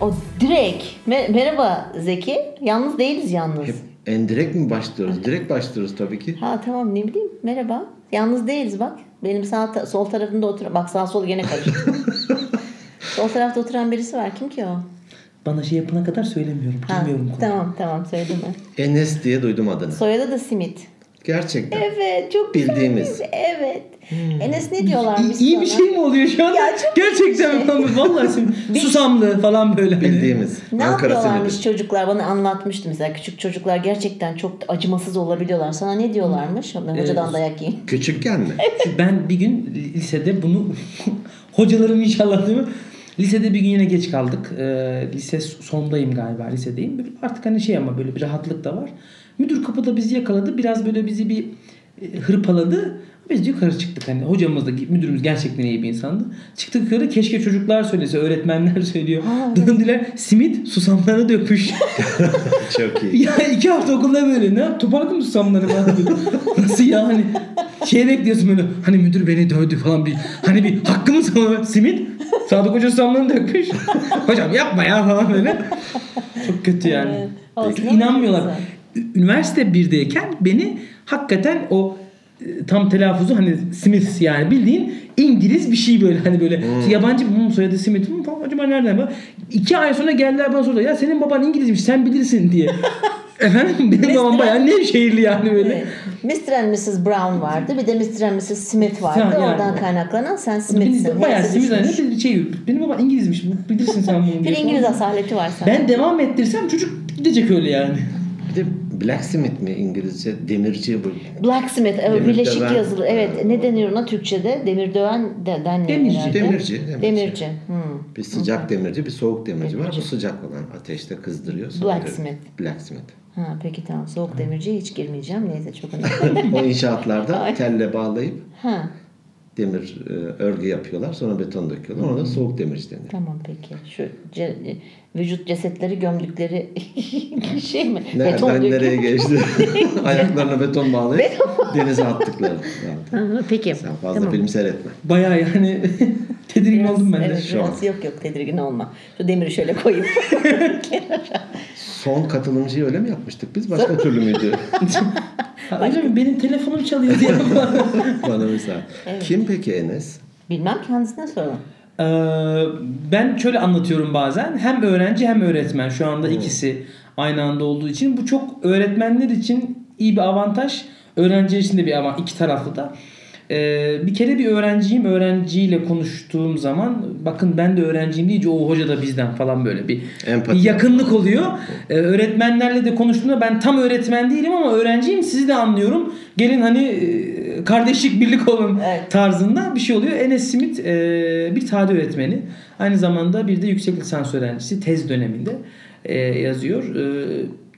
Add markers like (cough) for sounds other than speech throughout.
O direkt. Me- merhaba Zeki. Yalnız değiliz yalnız. Hep endirekt mi başlıyoruz? Direkt başlıyoruz tabii ki. Ha tamam ne bileyim. Merhaba. Yalnız değiliz bak. Benim sağ ta- sol tarafımda oturan. Bak sağ sol gene karıştı. (laughs) sol tarafta oturan birisi var. Kim ki o? Bana şey yapana kadar söylemiyorum. Ha, Bilmiyorum. tamam tamam söyledim ben. (laughs) Enes diye duydum adını. Soyadı da Simit. Gerçekten. Evet çok güzel Bildiğimiz. bir- Evet. Enes ne diyorlarmış İyi, iyi bir şey mi oluyor şu anda? Ya Gerçekten şey. mi? Vallahi şimdi (laughs) susamlı falan böyle. Bildiğimiz. Ne Ankara yapıyorlarmış simidi. çocuklar bana anlatmıştı mesela küçük çocuklar gerçekten çok acımasız olabiliyorlar. Sana ne diyorlarmış? Hocadan dayak yiyin. Küçükken mi? (laughs) Ben bir gün lisede bunu (laughs) hocalarım inşallah değil mi? Lisede bir gün yine geç kaldık. Ee, lise sondayım galiba lisedeyim. Böyle artık hani şey ama böyle bir rahatlık da var. Müdür kapıda bizi yakaladı. Biraz böyle bizi bir e, hırpaladı. Biz yukarı çıktık. Hani hocamız da müdürümüz gerçekten iyi bir insandı. Çıktık yukarı keşke çocuklar söylese, öğretmenler söylüyor. Ha, Döndüler simit susamlarını dökmüş. (laughs) Çok iyi. ya iki hafta okulda böyle ne yap? Toparladın mı susamları falan. (laughs) Nasıl ya hani şey bekliyorsun böyle hani müdür beni dövdü falan bir hani bir hakkımı savunma simit Sadık Hoca susamlarını dökmüş. (laughs) Hocam yapma ya falan böyle. Çok kötü yani. Evet. Olsun inanmıyorlar. güzel. Üniversite birdeyken beni hakikaten o tam telaffuzu hani Smith yani bildiğin İngiliz bir şey böyle hani böyle yabancı hmm, soyadı Smith hmm, falan, acaba nereden bak iki ay sonra geldiler bana sordular ya senin baban İngilizmiş sen bilirsin diye. (laughs) Efendim benim babam bayağı Nevşehirli yani böyle. Evet. Mr. and Mrs. Brown vardı. Bir de Mr. and Mrs. Smith vardı. Yani- Oradan kaynaklanan sen Smith'sin. Benim, bayağı Smith hani bir şey benim babam İngilizmiş bilirsin sen bunu (laughs) Bir. İngiliz asaleti var sana. Ben devam ettirsem çocuk gidecek öyle yani. Bir de blacksmith mi İngilizce? Demirci bu. Blacksmith, Demir birleşik döven. yazılı. Evet, ne deniyor ona Türkçe'de? Demir döven de, denmiyor Demirci, herhalde. demirci, demirci. Demirci. Hmm. Bir sıcak demirci, bir soğuk demirci var. Demirci. Bu sıcak olan ateşte kızdırıyor. Blacksmith. Blacksmith. Ha, peki tamam. Soğuk demirciye hiç girmeyeceğim. Neyse çok önemli. (laughs) O inşaatlarda telle bağlayıp ha, demir e, örgü yapıyorlar. Sonra beton döküyorlar. Ona da soğuk demirci deniyor. tamam peki. Şu ce- vücut cesetleri gömdükleri (laughs) şey mi? Nereden döküyor. nereye geçti? (laughs) Ayaklarına beton bağlayıp denize attıkları. Yani Peki. sen fazla tamam. film seyretme. Bayağı yani (laughs) tedirgin Biraz- oldum ben de. evet, şu biraz yok yok tedirgin olma. Şu demiri şöyle koyup. Son katılımcıyı öyle mi yapmıştık biz? Başka türlü müydü? Mi? Benim telefonum çalıyor diye. Bana misal. Kim peki Enes? Bilmem kendisine soralım. Ee, ben şöyle anlatıyorum bazen. Hem öğrenci hem öğretmen. Şu anda ikisi aynı anda olduğu için. Bu çok öğretmenler için iyi bir avantaj. Öğrenciler için de bir avantaj. iki taraflı da. Ee, bir kere bir öğrenciyim. Öğrenciyle konuştuğum zaman bakın ben de öğrenciyim deyince o hoca da bizden falan böyle bir, Empati. bir yakınlık oluyor. Ee, öğretmenlerle de konuştuğumda ben tam öğretmen değilim ama öğrenciyim sizi de anlıyorum. Gelin hani e, kardeşlik birlik olun Evet. tarzında bir şey oluyor. Enes Smith e, bir tarih öğretmeni. Aynı zamanda bir de yüksek lisans öğrencisi tez döneminde e, yazıyor. E,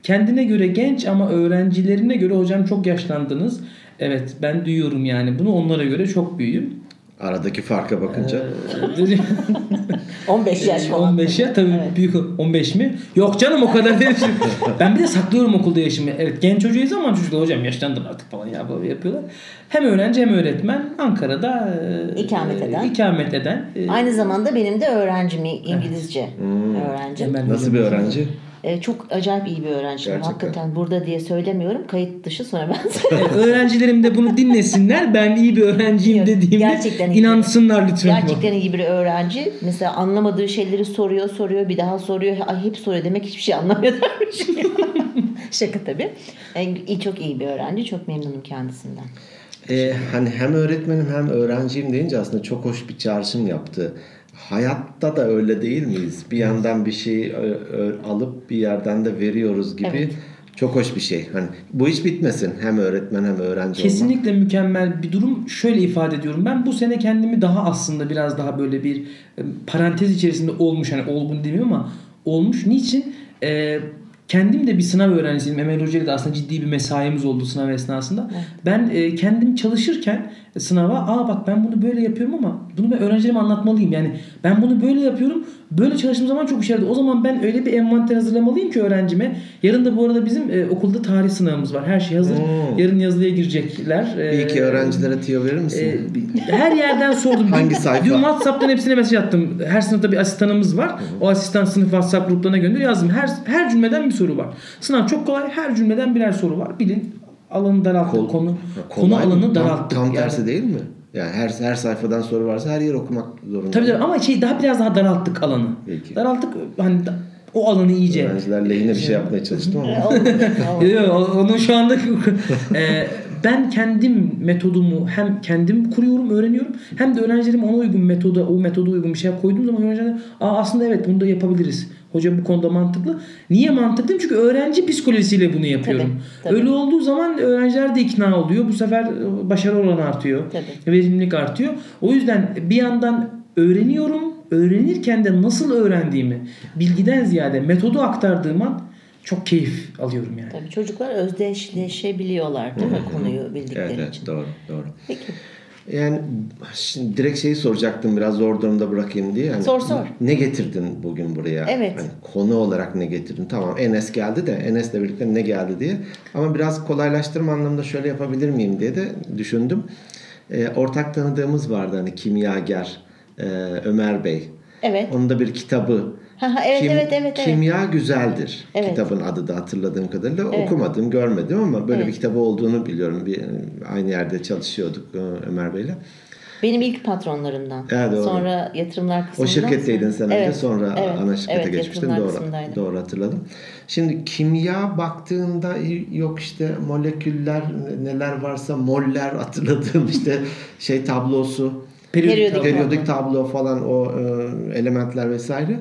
kendine göre genç ama öğrencilerine göre hocam çok yaşlandınız. Evet ben duyuyorum yani bunu onlara göre çok büyüğüm. Aradaki farka bakınca. Ee, 15 (laughs) yaş falan. 15 ya tabii Evet. büyük 15 mi? Yok canım o kadar değil. (laughs) ben bir de saklıyorum okulda yaşımı. Evet genç çocuğuyuz ama çocuklar hocam yaşlandım artık falan ya böyle yapıyorlar. Hem öğrenci hem öğretmen Ankara'da e, İkamet eden. ikamet eden. e, Aynı zamanda benim de öğrencim İngilizce öğrenci. Hemen Nasıl bir öğrenci? Ee, çok acayip iyi bir öğrenci. Gerçekten. Hakikaten burada diye söylemiyorum. Kayıt dışı sonra ben söyleyeyim. (laughs) Öğrencilerim de bunu dinlesinler. Ben iyi bir öğrenciyim Yok, dediğimde gerçekten iyi. inansınlar lütfen. Gerçekten iyi bir öğrenci. Mesela anlamadığı şeyleri soruyor, soruyor, bir daha soruyor. Ay hep soruyor demek hiçbir şey anlamıyor dermiş. (laughs) Şaka tabii. İyi- çok iyi bir öğrenci. Çok memnunum kendisinden. Ee, hani hem öğretmenim hem öğrenciyim deyince aslında çok hoş bir çağrışım yaptı. Hayatta da öyle değil miyiz? Bir yandan bir şey ö- ö- alıp bir yerden de veriyoruz gibi. Evet. Çok hoş bir şey. Hani bu hiç bitmesin. Hem öğretmen hem öğrenci olmak. Kesinlikle mükemmel bir durum. Şöyle ifade ediyorum. Ben bu sene kendimi daha aslında biraz daha böyle bir e, parantez içerisinde olmuş. Hani olgun demiyorum ama olmuş. Niçin? E, kendim de bir sınav öğrencisiyim. Emel Hoca ile de aslında ciddi bir mesaimiz oldu sınav esnasında. Ben e, kendim çalışırken sınava aa bak ben bunu böyle yapıyorum ama bunu ben öğrencilerime anlatmalıyım. Yani ben bunu böyle yapıyorum. Böyle çalıştığım zaman çok işe yaradı. O zaman ben öyle bir envanter hazırlamalıyım ki öğrencime. Yarın da bu arada bizim e, okulda tarih sınavımız var. Her şey hazır. Hmm. Yarın yazılıya girecekler. E, Bir iki öğrencilere tiyo verir misin? e, her yerden sordum. (laughs) Hangi sayfa? Dün WhatsApp'tan hepsine mesaj attım. Her sınıfta bir asistanımız var. O asistan sınıf WhatsApp gruplarına gönder yazdım. Her her cümleden bir soru var. Sınav çok kolay. Her cümleden birer soru var. Bilin alanı daralttık. Kol- konu konu alanı Tam- daralttık. Tam, Yani- tersi değil mi? Yani her her sayfadan soru varsa her yer okumak zorunda. Tabii tabii ama şey daha biraz daha daralttık alanı. Peki. Daralttık hani da- o alanı iyice. Öğrenciler lehine bir şey yapmaya çalıştım ama. (laughs) Yok, yok, onun şu anda (laughs) e, ben kendim metodumu hem kendim kuruyorum, öğreniyorum hem de öğrencilerim ona uygun metoda, o metoda uygun bir şey koyduğum zaman öğrenciler Aa, aslında evet bunu da yapabiliriz. Hoca bu konuda mantıklı. Niye mantıklı? Çünkü öğrenci psikolojisiyle bunu yapıyorum. Tabii, tabii. Öyle olduğu zaman öğrenciler de ikna oluyor. Bu sefer e, başarı oranı artıyor. Tabii. Verimlilik artıyor. O yüzden bir yandan öğreniyorum. Öğrenirken de nasıl öğrendiğimi bilgiden ziyade metodu aktardığım an çok keyif alıyorum yani. Tabii çocuklar özdeşleşebiliyorlar değil mi konuyu bildikleri Evet, için. evet doğru doğru. Peki. Yani şimdi direkt şeyi soracaktım biraz zor durumda bırakayım diye. Yani Sor, sor. Ne getirdin bugün buraya? Evet. Hani konu olarak ne getirdin? Tamam Enes geldi de Enes'le birlikte ne geldi diye. Ama biraz kolaylaştırma anlamında şöyle yapabilir miyim diye de düşündüm. Ee, ortak tanıdığımız vardı hani kimyager e, Ömer Bey. Evet. Onun da bir kitabı. Ha, ha, evet, evet, evet, evet. Kimya güzeldir. Evet. Kitabın adı da hatırladığım kadarıyla. Evet. Okumadım, görmedim ama böyle Evet. bir kitabı olduğunu biliyorum. Bir aynı yerde çalışıyorduk e, Ömer Bey'le. Benim ilk patronlarımdan. Evet, doğru. Sonra yatırımlar O kısmından. şirketteydin sen önce Evet, sonra evet, ana şirkete evet, geçmiştin. Doğru, doğru hatırladım. Şimdi kimya baktığında yok işte moleküller neler varsa moller hatırladığım (laughs) işte şey tablosu Periyodik periyodik tablo falan o e, elementler vesaire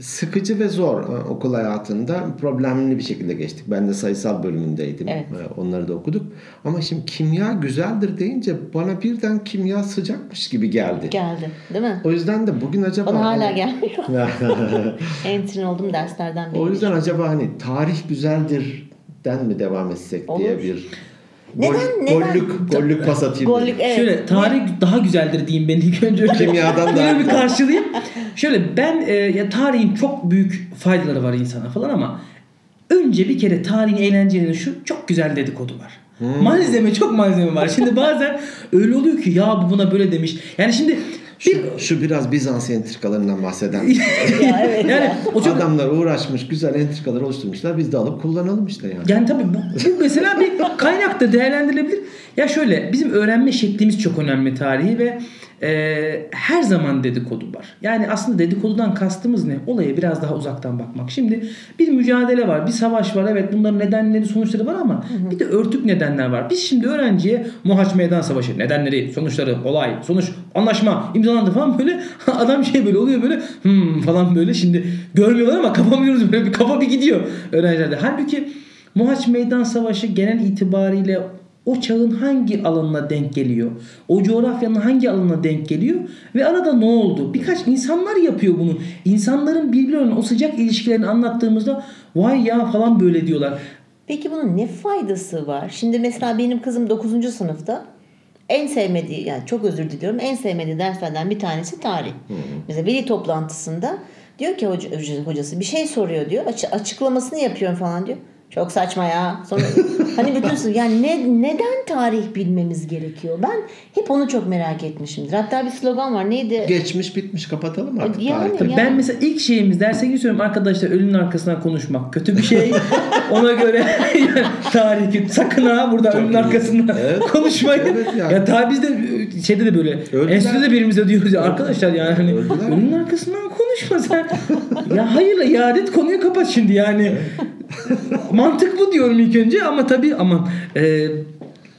sıkıcı ve zor e, okul hayatında problemli bir şekilde geçtik. Ben de sayısal bölümündeydim. Evet. E, Onları da okuduk. Ama şimdi kimya güzeldir deyince bana birden kimya sıcakmış gibi geldi. Geldi. Değil mi? O yüzden de bugün acaba Bana hala hani- gelmiyor. (laughs) Entrin oldum derslerden biri. o yüzden acaba hani tarih güzeldir den mi devam etsek diye Olur. bir Neden- gol, neden? gollük gollük pas atayım. Gollük, evet. Şöyle tarih daha güzeldir diyeyim ben ilk önce. Öyle, Kimyadan (laughs) daha öyle bir karşılayayım. Şöyle ben e, ya tarihin çok büyük faydaları var insana falan ama önce bir kere tarihin eğlencenin şu çok güzel dedikodu var. Hmm. Malzeme çok malzeme var. Şimdi bazen öyle oluyor ki ya bu buna böyle demiş. Yani şimdi bir Şu, şu biraz Bizans entrikalarından bahseden. (laughs) Ya evet yani ya. o çok Adamlar uğraşmış, güzel entrikalar oluşturmuşlar. Biz de alıp kullanalım işte yani. Yani tabii bu, bu mesela bir kaynak da değerlendirilebilir. Ya şöyle bizim öğrenme şeklimiz çok önemli tarihi ve e, her zaman dedikodu var. Yani aslında dedikodudan kastımız ne? Olaya biraz daha uzaktan bakmak. Şimdi bir mücadele var, bir savaş var. Evet bunların nedenleri, sonuçları var ama bir de örtük nedenler var. Biz şimdi öğrenciye Muhaç Meydan Savaşı nedenleri, sonuçları, olay, sonuç, anlaşma imzalandı falan böyle (laughs) adam şey böyle oluyor böyle hmm falan böyle şimdi görmüyorlar ama kapamıyoruz böyle bir kafa bir gidiyor öğrencilerde. Halbuki Muhaç Meydan Savaşı genel itibariyle o çağın hangi alanına denk geliyor? O coğrafyanın hangi alanına denk geliyor? Ve arada ne oldu? Birkaç insanlar yapıyor bunu. İnsanların birbirlerine o sıcak ilişkilerini anlattığımızda vay ya falan böyle diyorlar. Peki bunun ne faydası var? Şimdi mesela benim kızım 9. sınıfta en sevmediği yani çok özür diliyorum en sevmediği derslerden bir tanesi tarih. Mesela veli toplantısında diyor ki hoca, hocası bir şey soruyor diyor. Açı- açıklamasını yapıyorum falan diyor. Çok saçma ya. Sonra (laughs) hani bütün yani ne, neden tarih bilmemiz gerekiyor? Ben hep onu çok merak etmişimdir. Hatta bir slogan var. Neydi? Geçmiş bitmiş kapatalım artık. Yani- tarihte. Yani- Ben mesela ilk şeyimiz derse gidiyorum arkadaşlar ölünün arkasından konuşmak kötü bir şey. (laughs) Ona göre (laughs) yani tarih sakın ha burada ölünün iyi. arkasından Evet. konuşmayın. Evet ya. ya tabi biz de şeyde de böyle Öldüler. enstitüde birimize diyoruz ya arkadaşlar yani hani ölünün arkasından konuşma sen. ya hayırla iade et konuyu kapat şimdi yani. Mantık bu diyorum ilk önce ama tabii aman e,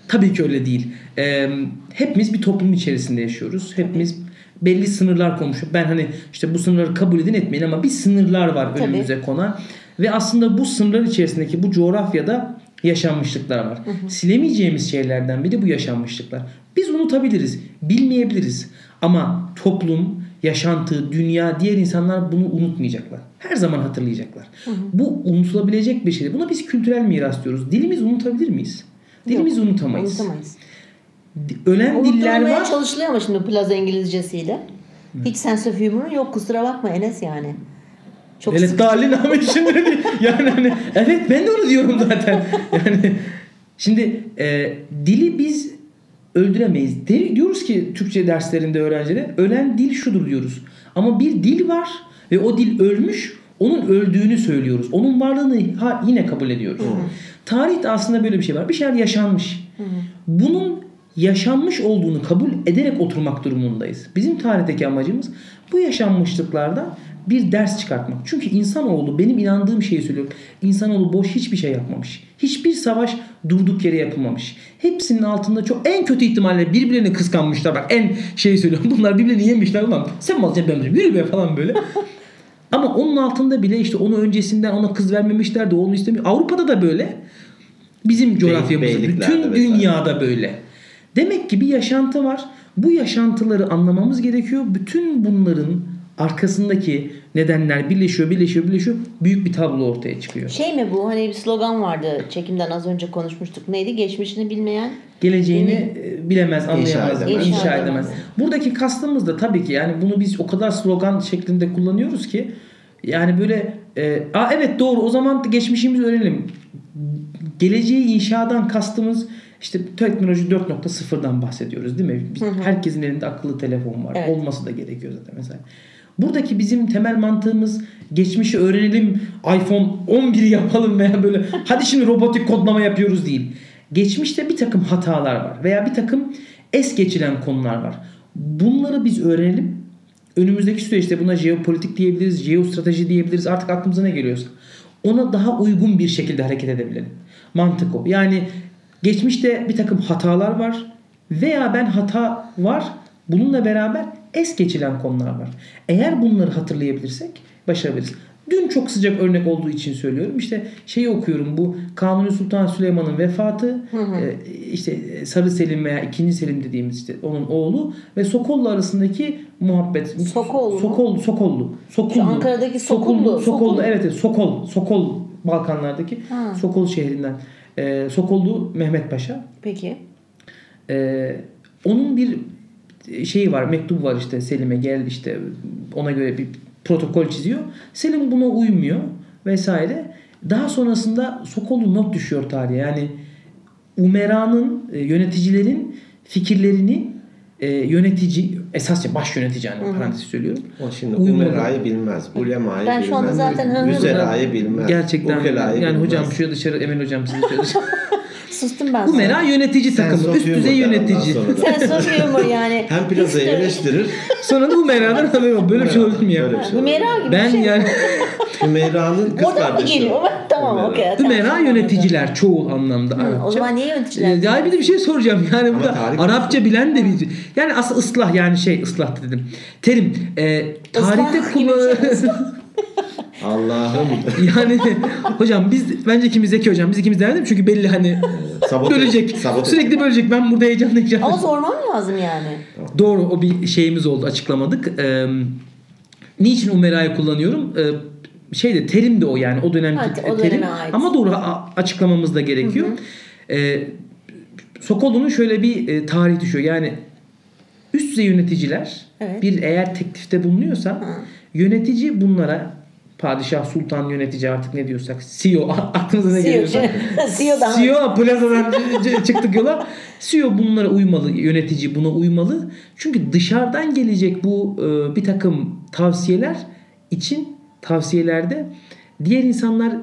tabii ki öyle değil. E, hepimiz bir toplum içerisinde yaşıyoruz. Hepimiz belli sınırlar konuşuyor. Ben hani işte bu sınırları kabul edin etmeyin ama bir sınırlar var Tabii. önümüze konan. Ve aslında bu sınırlar içerisindeki bu coğrafyada yaşanmışlıklar var. Silemeyeceğimiz şeylerden biri bu yaşanmışlıklar. Biz unutabiliriz, bilmeyebiliriz. Ama toplum, yaşantı, dünya, diğer insanlar bunu unutmayacaklar. Her zaman hatırlayacaklar. Bu unutulabilecek bir şey. Buna biz kültürel miras diyoruz. Dilimizi unutabilir miyiz? Dilimizi Yok, unutamayız. Unutamayız. Ölen diller var. çalışılıyor ama şimdi plaza İngilizcesiyle. Hiç sense of humor'un yok kusura bakma Enes yani. Çok Evet. Dalin Ahmet şimdi yani hani evet ben de onu diyorum zaten. Yani şimdi e, dili biz öldüremeyiz. De, diyoruz ki Türkçe derslerinde öğrencilere ölen dil şudur diyoruz. Ama bir dil var ve o dil ölmüş. Onun öldüğünü söylüyoruz. Onun varlığını ha, yine kabul ediyoruz. Tarihte aslında böyle bir şey var. Bir şeyler yaşanmış. Bunun yaşanmış olduğunu kabul ederek oturmak durumundayız. Bizim tarihteki amacımız bu yaşanmışlıklarda bir ders çıkartmak. Çünkü insanoğlu benim inandığım şeyi söylüyorum. İnsanoğlu boş hiçbir şey yapmamış. Hiçbir savaş durduk yere yapılmamış. Hepsinin altında çok en kötü ihtimalle birbirlerini kıskanmışlar. Bak en şey söylüyorum. (laughs) Bunlar birbirlerini yemişler. Ulan sen mi alacaksın ben mi? Yürü be falan böyle. (laughs) Ama onun altında bile işte onu öncesinden ona kız vermemişler de onu istemiyor. Avrupa'da da böyle. Bizim coğrafyamızda bütün dünyada böyle. Demek ki bir yaşantı var. Bu yaşantıları anlamamız gerekiyor. Bütün bunların arkasındaki nedenler birleşiyor, birleşiyor, birleşiyor. Büyük bir tablo ortaya çıkıyor. Şey mi bu hani bir slogan vardı çekimden az önce konuşmuştuk. Neydi? Geçmişini bilmeyen. Geleceğini e, bilemez, anlayamaz, edemez. inşa, İnşa edemez. Buradaki kastımız da tabii ki yani bunu biz o kadar slogan şeklinde kullanıyoruz ki yani böyle e, Aa, evet doğru o zaman geçmişimizi öğrenelim. Geleceği inşadan kastımız işte teknoloji 4.0'dan bahsediyoruz değil mi? Biz- Herkesin elinde akıllı telefon var. Evet. Olması da gerekiyor zaten mesela. Buradaki bizim temel mantığımız geçmişi öğrenelim, iPhone 11 yapalım veya böyle hadi şimdi robotik kodlama yapıyoruz değil. Geçmişte bir takım hatalar var veya bir takım es geçilen konular var. Bunları biz öğrenelim. Önümüzdeki süreçte buna jeopolitik diyebiliriz, jeostrateji diyebiliriz. Artık aklımıza ne geliyorsa. Ona daha uygun bir şekilde hareket edebilelim. Mantık o. Yani geçmişte bir takım hatalar var veya ben hata var bununla beraber es geçilen konular var. Eğer bunları hatırlayabilirsek başarabiliriz. Dün çok sıcak örnek olduğu için söylüyorum. İşte şeyi okuyorum bu Kanuni Sultan Süleyman'ın vefatı e, işte Sarı Selim veya 2. Selim dediğimiz işte onun oğlu ve Sokollu arasındaki muhabbet. Sokollu? Sokol, Sokollu. Sokullu. Şu Ankara'daki Sokullu. Sokullu. Sokollu. Evet, evet. Sokol. Sokol Balkanlardaki Ha. Sokol şehrinden. E, Sokollu Mehmet Paşa. Peki. Ee, onun bir şeyi var, mektubu var işte Selim'e gel işte ona göre bir protokol çiziyor. Selim buna uymuyor vesaire. Daha sonrasında Sokollu not düşüyor tarihe. Yani Umera'nın, e, yöneticilerin fikirlerini e, yönetici, esasça baş yönetici yani parantez söylüyorum. O şimdi umerayı bilmez, ulemayı Ben bilmez. şu anda zaten hı hı. Üzerayı bilmez. Gerçekten ukelayı yani bilmez. hocam şuraya dışarı Emel hocam sizi dışarı. (laughs) Sustum ben Umera yönetici Sen takımı, üst düzey yönetici. Sen soruyor yani? Hem plazayı eleştirir. Sonra da Umera'dan haberi yok. Böyle bir şey olur mu ya? Şey. Hümeyra gibi Ben şey. yani Hümeyra'nın kız Oradan mı kardeşi. geliyor? tamam Hümeyra. okey. tamam, yöneticiler çoğul anlamda Hı, Arapça. o zaman niye yöneticiler? Ya bir de bir şey soracağım. Yani burada Arapça bilen de bir yani aslında ıslah yani şey ıslah dedim. Terim. E, tarihte Islah (laughs) şey, Allah'ım. (laughs) yani hocam biz bence ikimiz zeki hocam. Biz ikimiz demedim çünkü belli hani Sabote- bölecek. sabote. Sürekli bölecek. Ben burada heyecanla heyecanla. Ama sormam lazım yani. Doğru o bir şeyimiz oldu açıklamadık. Ee, niçin Umera'yı kullanıyorum? Ee, şeyde terim de o yani o dönemki Evet, o terim. ait. Ama doğru açıklamamız da gerekiyor. Ee, Sokollu'nun şöyle bir e, tarih düşüyor. Yani üst düzey yöneticiler Evet. bir eğer teklifte bulunuyorsa Hı. Yönetici bunlara padişah, sultan, yönetici artık ne diyorsak CEO aklınıza ne CEO. geliyorsa (laughs) CEO'dan. CEO plazadan çıktık yola. CEO bunlara uymalı, yönetici buna uymalı. Çünkü dışarıdan gelecek bu e, bir takım tavsiyeler için tavsiyelerde diğer insanlar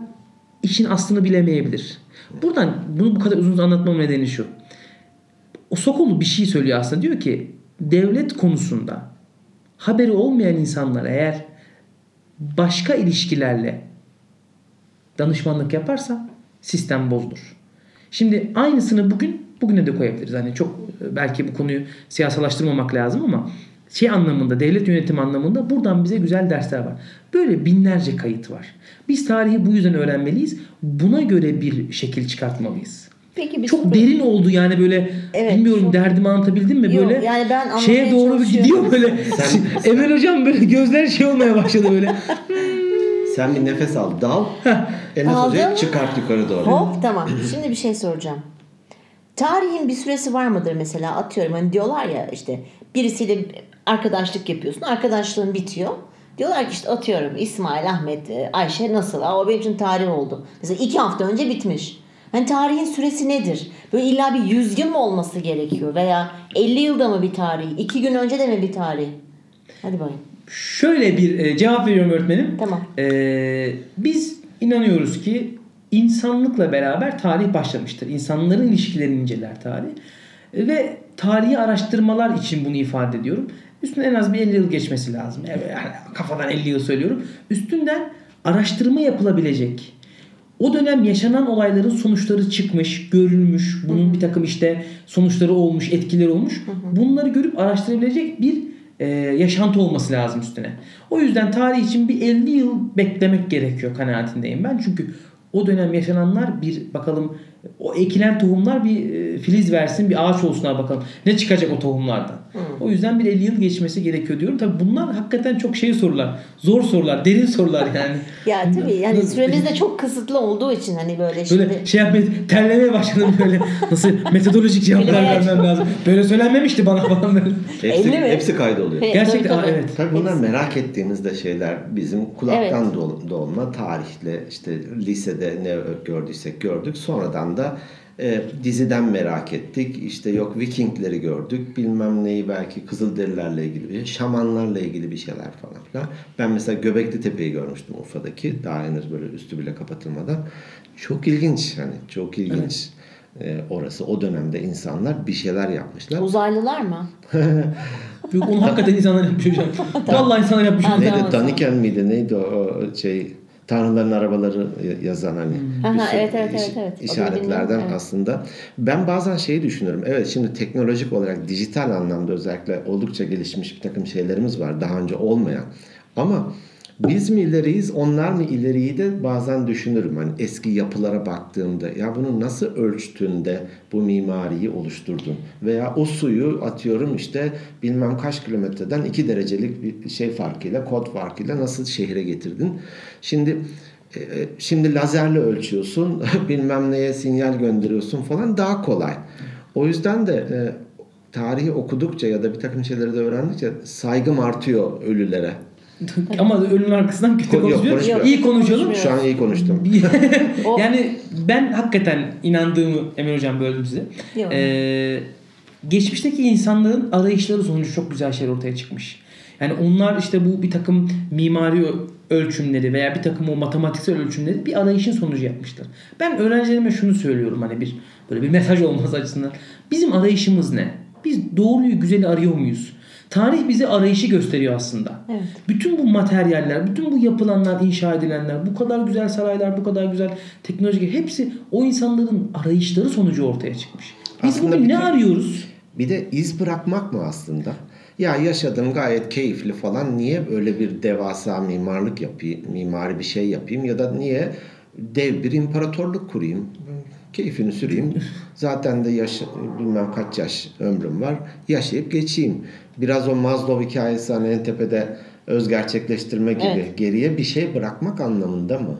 işin aslını bilemeyebilir. Buradan bunu bu kadar uzun anlatmam nedeni şu. O Sokolu bir şey söylüyor aslında. Diyor ki devlet konusunda haberi olmayan insanlar eğer başka ilişkilerle danışmanlık yaparsa sistem bozulur. Şimdi aynısını bugün bugüne de koyabiliriz. Hani çok e, belki bu konuyu siyasalaştırmamak lazım ama şey anlamında devlet yönetimi anlamında buradan bize güzel dersler var. Böyle binlerce kayıt var. Biz tarihi bu yüzden öğrenmeliyiz. Buna göre bir şekil çıkartmalıyız. Peki bir Çok soru. derin oldu yani böyle Evet, bilmiyorum çok- derdimi anlatabildim mi Yok, böyle yani ben şeye doğru bir gidiyor böyle Sen- (laughs) Emel hocam böyle gözler şey olmaya başladı böyle (laughs) Sen bir nefes al. Dal. Enes. Hoca'yı çıkart yukarı doğru. Hop tamam. Şimdi bir şey soracağım. Tarihin bir süresi var mıdır mesela? Atıyorum hani diyorlar ya işte birisiyle arkadaşlık yapıyorsun. Arkadaşlığın bitiyor. Diyorlar ki işte atıyorum İsmail, Ahmet, e, Ayşe nasıl? Aa, o benim için tarih oldu. Mesela iki hafta önce bitmiş. Hani tarihin süresi nedir? Böyle illa bir 100 yıl mı olması gerekiyor? Veya 50 yılda mı bir tarih? iki gün önce de mi bir tarih? Hadi bakayım. Şöyle bir e, cevap veriyorum öğretmenim. Tamam. E, biz inanıyoruz ki insanlıkla beraber tarih başlamıştır. İnsanların ilişkilerini inceler tarih. E, ve tarihi araştırmalar için bunu ifade ediyorum. Üstünden en az bir 50 yıl geçmesi lazım. Yani kafadan 50 yıl söylüyorum. Üstünden araştırma yapılabilecek. O dönem yaşanan olayların sonuçları çıkmış, görülmüş, bunun bir takım işte sonuçları olmuş, etkileri olmuş. Bunları görüp araştırabilecek bir e, yaşantı olması lazım üstüne. O yüzden tarih için bir 50 yıl beklemek gerekiyor kanaatindeyim ben. Çünkü o dönem yaşananlar bir bakalım o ekilen tohumlar bir e, filiz versin, bir ağaç olsunlar bakalım. Ne çıkacak o tohumlardan? O yüzden bir 50 yıl geçmesi gerekiyor diyorum. Tabii bunlar hakikaten çok şey sorular. Zor sorular, derin sorular yani. (laughs) Ya tabii yani süremiz de çok kısıtlı olduğu için hani böyle şimdi Böyle şey yapmaya, terlemeye başladım böyle. (laughs) Nasıl metodolojik cevaplar vermem lazım. Böyle söylenmemişti bana falan böyle. (laughs) Hepsi, hepsi kaydoluyor. Evet, Gerçekten tabii, tabii. aa, evet. Tabii bunlar Hepsi. merak ettiğimiz de şeyler bizim kulaktan dol- dolma tarihle işte lisede ne gördüysek gördük. Sonradan da e, diziden merak ettik. İşte yok Vikingleri gördük. Bilmem neyi belki Kızılderililerle ilgili bir şey, Şamanlarla ilgili bir şeyler falan filan. Ben mesela Göbekli Tepe'yi görmüştüm Urfa'daki. Daha henüz böyle üstü bile kapatılmadan. Çok ilginç hani çok ilginç. E, orası o dönemde insanlar bir şeyler yapmışlar. uzaylılar mı? (laughs) Yok, Onu hakikaten insanlar yapmış hocam. (laughs) Vallahi insanlar yapmış. Neydi? Daniken miydi? Neydi o şey Tanrıların arabaları yazan hani Aha, bir sürü evet, evet, iş- evet, evet. İşaretlerden evet. aslında. Ben bazen şeyi düşünüyorum. Evet şimdi teknolojik olarak dijital anlamda özellikle oldukça gelişmiş bir takım şeylerimiz var. Daha önce olmayan. Ama biz mi ileriyiz, onlar mı ileriyi de bazen düşünürüm. Hani eski yapılara baktığımda ya bunu nasıl ölçtün de bu mimariyi oluşturdun? Veya o suyu atıyorum işte bilmem kaç kilometreden 2 derecelik bir şey farkıyla, kod farkıyla nasıl şehre getirdin? Şimdi e, şimdi lazerle ölçüyorsun, (laughs) bilmem neye sinyal gönderiyorsun falan daha kolay. O yüzden de e, tarihi okudukça ya da bir takım şeyleri de öğrendikçe saygım artıyor ölülere. (laughs) Ama ölünün arkasından kötü Yok, konuşuyor. konuşmuyorum. İyi konuşalım. Şu an iyi konuştum. (laughs) Yani ben hakikaten inandığımı Emir Hocam böldüm size. Yok. Ee, geçmişteki insanların arayışları sonucu çok güzel şeyler ortaya çıkmış. Yani onlar işte bu bir takım mimari ölçümleri veya bir takım o matematiksel ölçümleri bir arayışın sonucu yapmışlar. Ben öğrencilerime şunu söylüyorum hani bir böyle bir mesaj olması açısından. Bizim arayışımız ne? Biz doğruyu güzeli arıyor muyuz? Tarih bize arayışı gösteriyor aslında. Evet. Bütün bu materyaller, bütün bu yapılanlar, inşa edilenler, bu kadar güzel saraylar, bu kadar güzel teknolojik hepsi o insanların arayışları sonucu ortaya çıkmış. Biz Aslında bugün ne arıyoruz? Bir de iz bırakmak mı aslında? Ya yaşadım gayet keyifli falan. Niye öyle bir devasa mimarlık yapayım, mimari bir şey yapayım ya da niye dev bir imparatorluk kurayım? Keyfini süreyim. (laughs) Zaten de yaş bilmem kaç yaş ömrüm var. Yaşayıp geçeyim. Biraz o Maslow hikayesi hani en tepede öz gerçekleştirme gibi Evet. geriye bir şey bırakmak anlamında mı?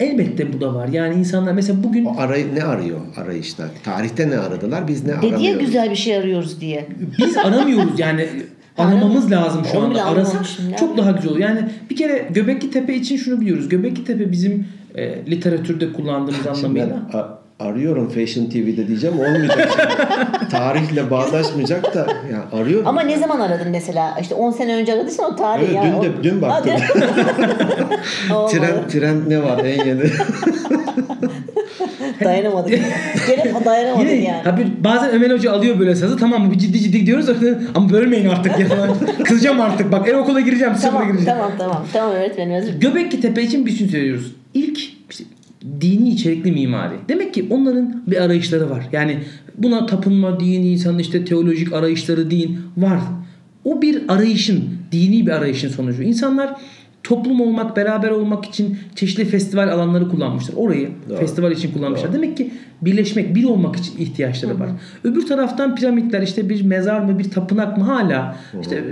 Elbette bu da var. Yani insanlar mesela bugün O arayı ne arıyor arayışta? Tarihte ne aradılar? Biz ne aramıyoruz? güzel bir şey arıyoruz diye. biz aramıyoruz yani (laughs) aramamız lazım şu anda. Arasak çok daha güzel olur. Yani bir kere Göbekli Tepe için şunu biliyoruz. Göbekli Tepe bizim e, literatürde kullandığımız anlamıyla. Arıyorum Fashion TV'de diyeceğim olmayacak. Tarihle bağdaşmayacak da ya arıyorum. Ama ne zaman aradın mesela? İşte 10 sene önce aradıysan o tarih Evet, ya. dün de dün baktım. (laughs) Olmadı. Trend trend ne var en yeni? (laughs) Dayanamadık. Gene dayanamadık Yine yani. tabii bazen Ömer Hoca alıyor böyle sazı tamam mı bir ciddi ciddi gidiyoruz ama bölmeyin artık ya falan. (laughs) Kızacağım artık bak ev okula gireceğim Tamam gireceğim. tamam tamam. Tamam öğretmenim özür dilerim. Göbekli Tepe için bir şey söylüyoruz. İlk dini içerikli mimari. Demek ki onların bir arayışları var. Yani buna tapınma, din, insanın işte teolojik arayışları, din var. O bir arayışın, dini bir arayışın sonucu. İnsanlar toplum olmak, beraber olmak için çeşitli festival alanları kullanmışlar. Orayı Doğru. festival için kullanmışlar. Demek ki birleşmek, bir olmak için ihtiyaçları var. Öbür taraftan piramitler işte bir mezar mı, bir tapınak mı hala işte e,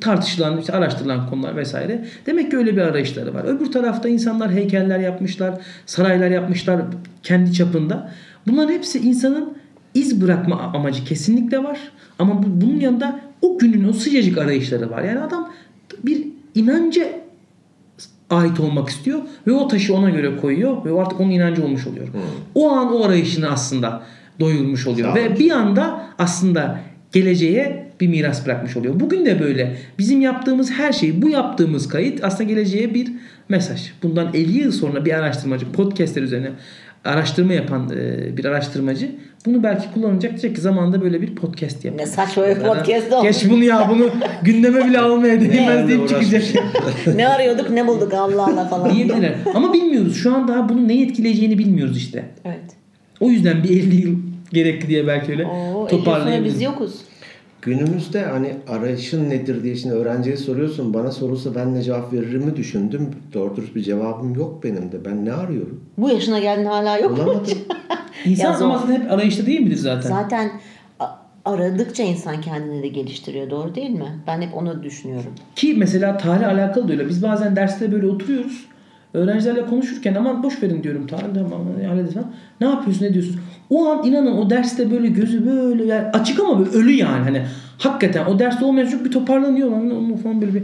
tartışılan, işte araştırılan konular vesaire. Demek ki öyle bir arayışları var. Öbür tarafta insanlar heykeller yapmışlar, saraylar yapmışlar kendi çapında. Bunların hepsi insanın iz bırakma amacı kesinlikle var. Ama bu, bunun yanında o günün o sıcacık arayışları var. Yani adam bir inanca ait olmak istiyor ve o taşı ona göre koyuyor ve artık onun inancı olmuş oluyor. O an o arayışını aslında doyurmuş oluyor Sağ ve bir anda aslında geleceğe bir miras bırakmış oluyor. Bugün de böyle. Bizim yaptığımız her şey, bu yaptığımız kayıt aslında geleceğe bir mesaj. Bundan 50 yıl sonra bir araştırmacı podcastler üzerine araştırma yapan e, bir araştırmacı bunu belki kullanacak diyecek ki zamanında böyle bir podcast yap. Ne saçma bir podcast olmuş. Geç bunu ya bunu gündeme bile almaya (laughs) değmez deyip çıkacak. (laughs) ne arıyorduk ne bulduk Allah Allah falan. diyebilirler. Ama bilmiyoruz. Şu an daha bunun neyi etkileyeceğini bilmiyoruz işte. Evet. O yüzden bir 50 yıl gerekli diye belki öyle Oo, toparlayabiliriz. biz yokuz. Günümüzde hani arayışın nedir diye şimdi öğrenciye soruyorsun. Bana sorulsa ben ne cevap veririmi düşündüm. Doğru dürüst bir cevabım yok benim de. Ben ne arıyorum? Bu yaşına geldin hala yok. Bulamadım. (laughs) İnsan Ya ama zaten hep arayışta değil midir zaten? Zaten aradıkça insan kendini de geliştiriyor doğru değil mi? Ben hep onu düşünüyorum. Ki mesela tarih alakalı da öyle. Biz bazen derste böyle oturuyoruz. Öğrencilerle konuşurken aman boş verin diyorum tarih tamam. Ne yapıyorsun ne diyorsun? O an inanın o derste böyle gözü böyle yani açık ama böyle ölü yani. Hani hakikaten o derste olmayan çocuk bir toparlanıyor lan onu falan böyle bir.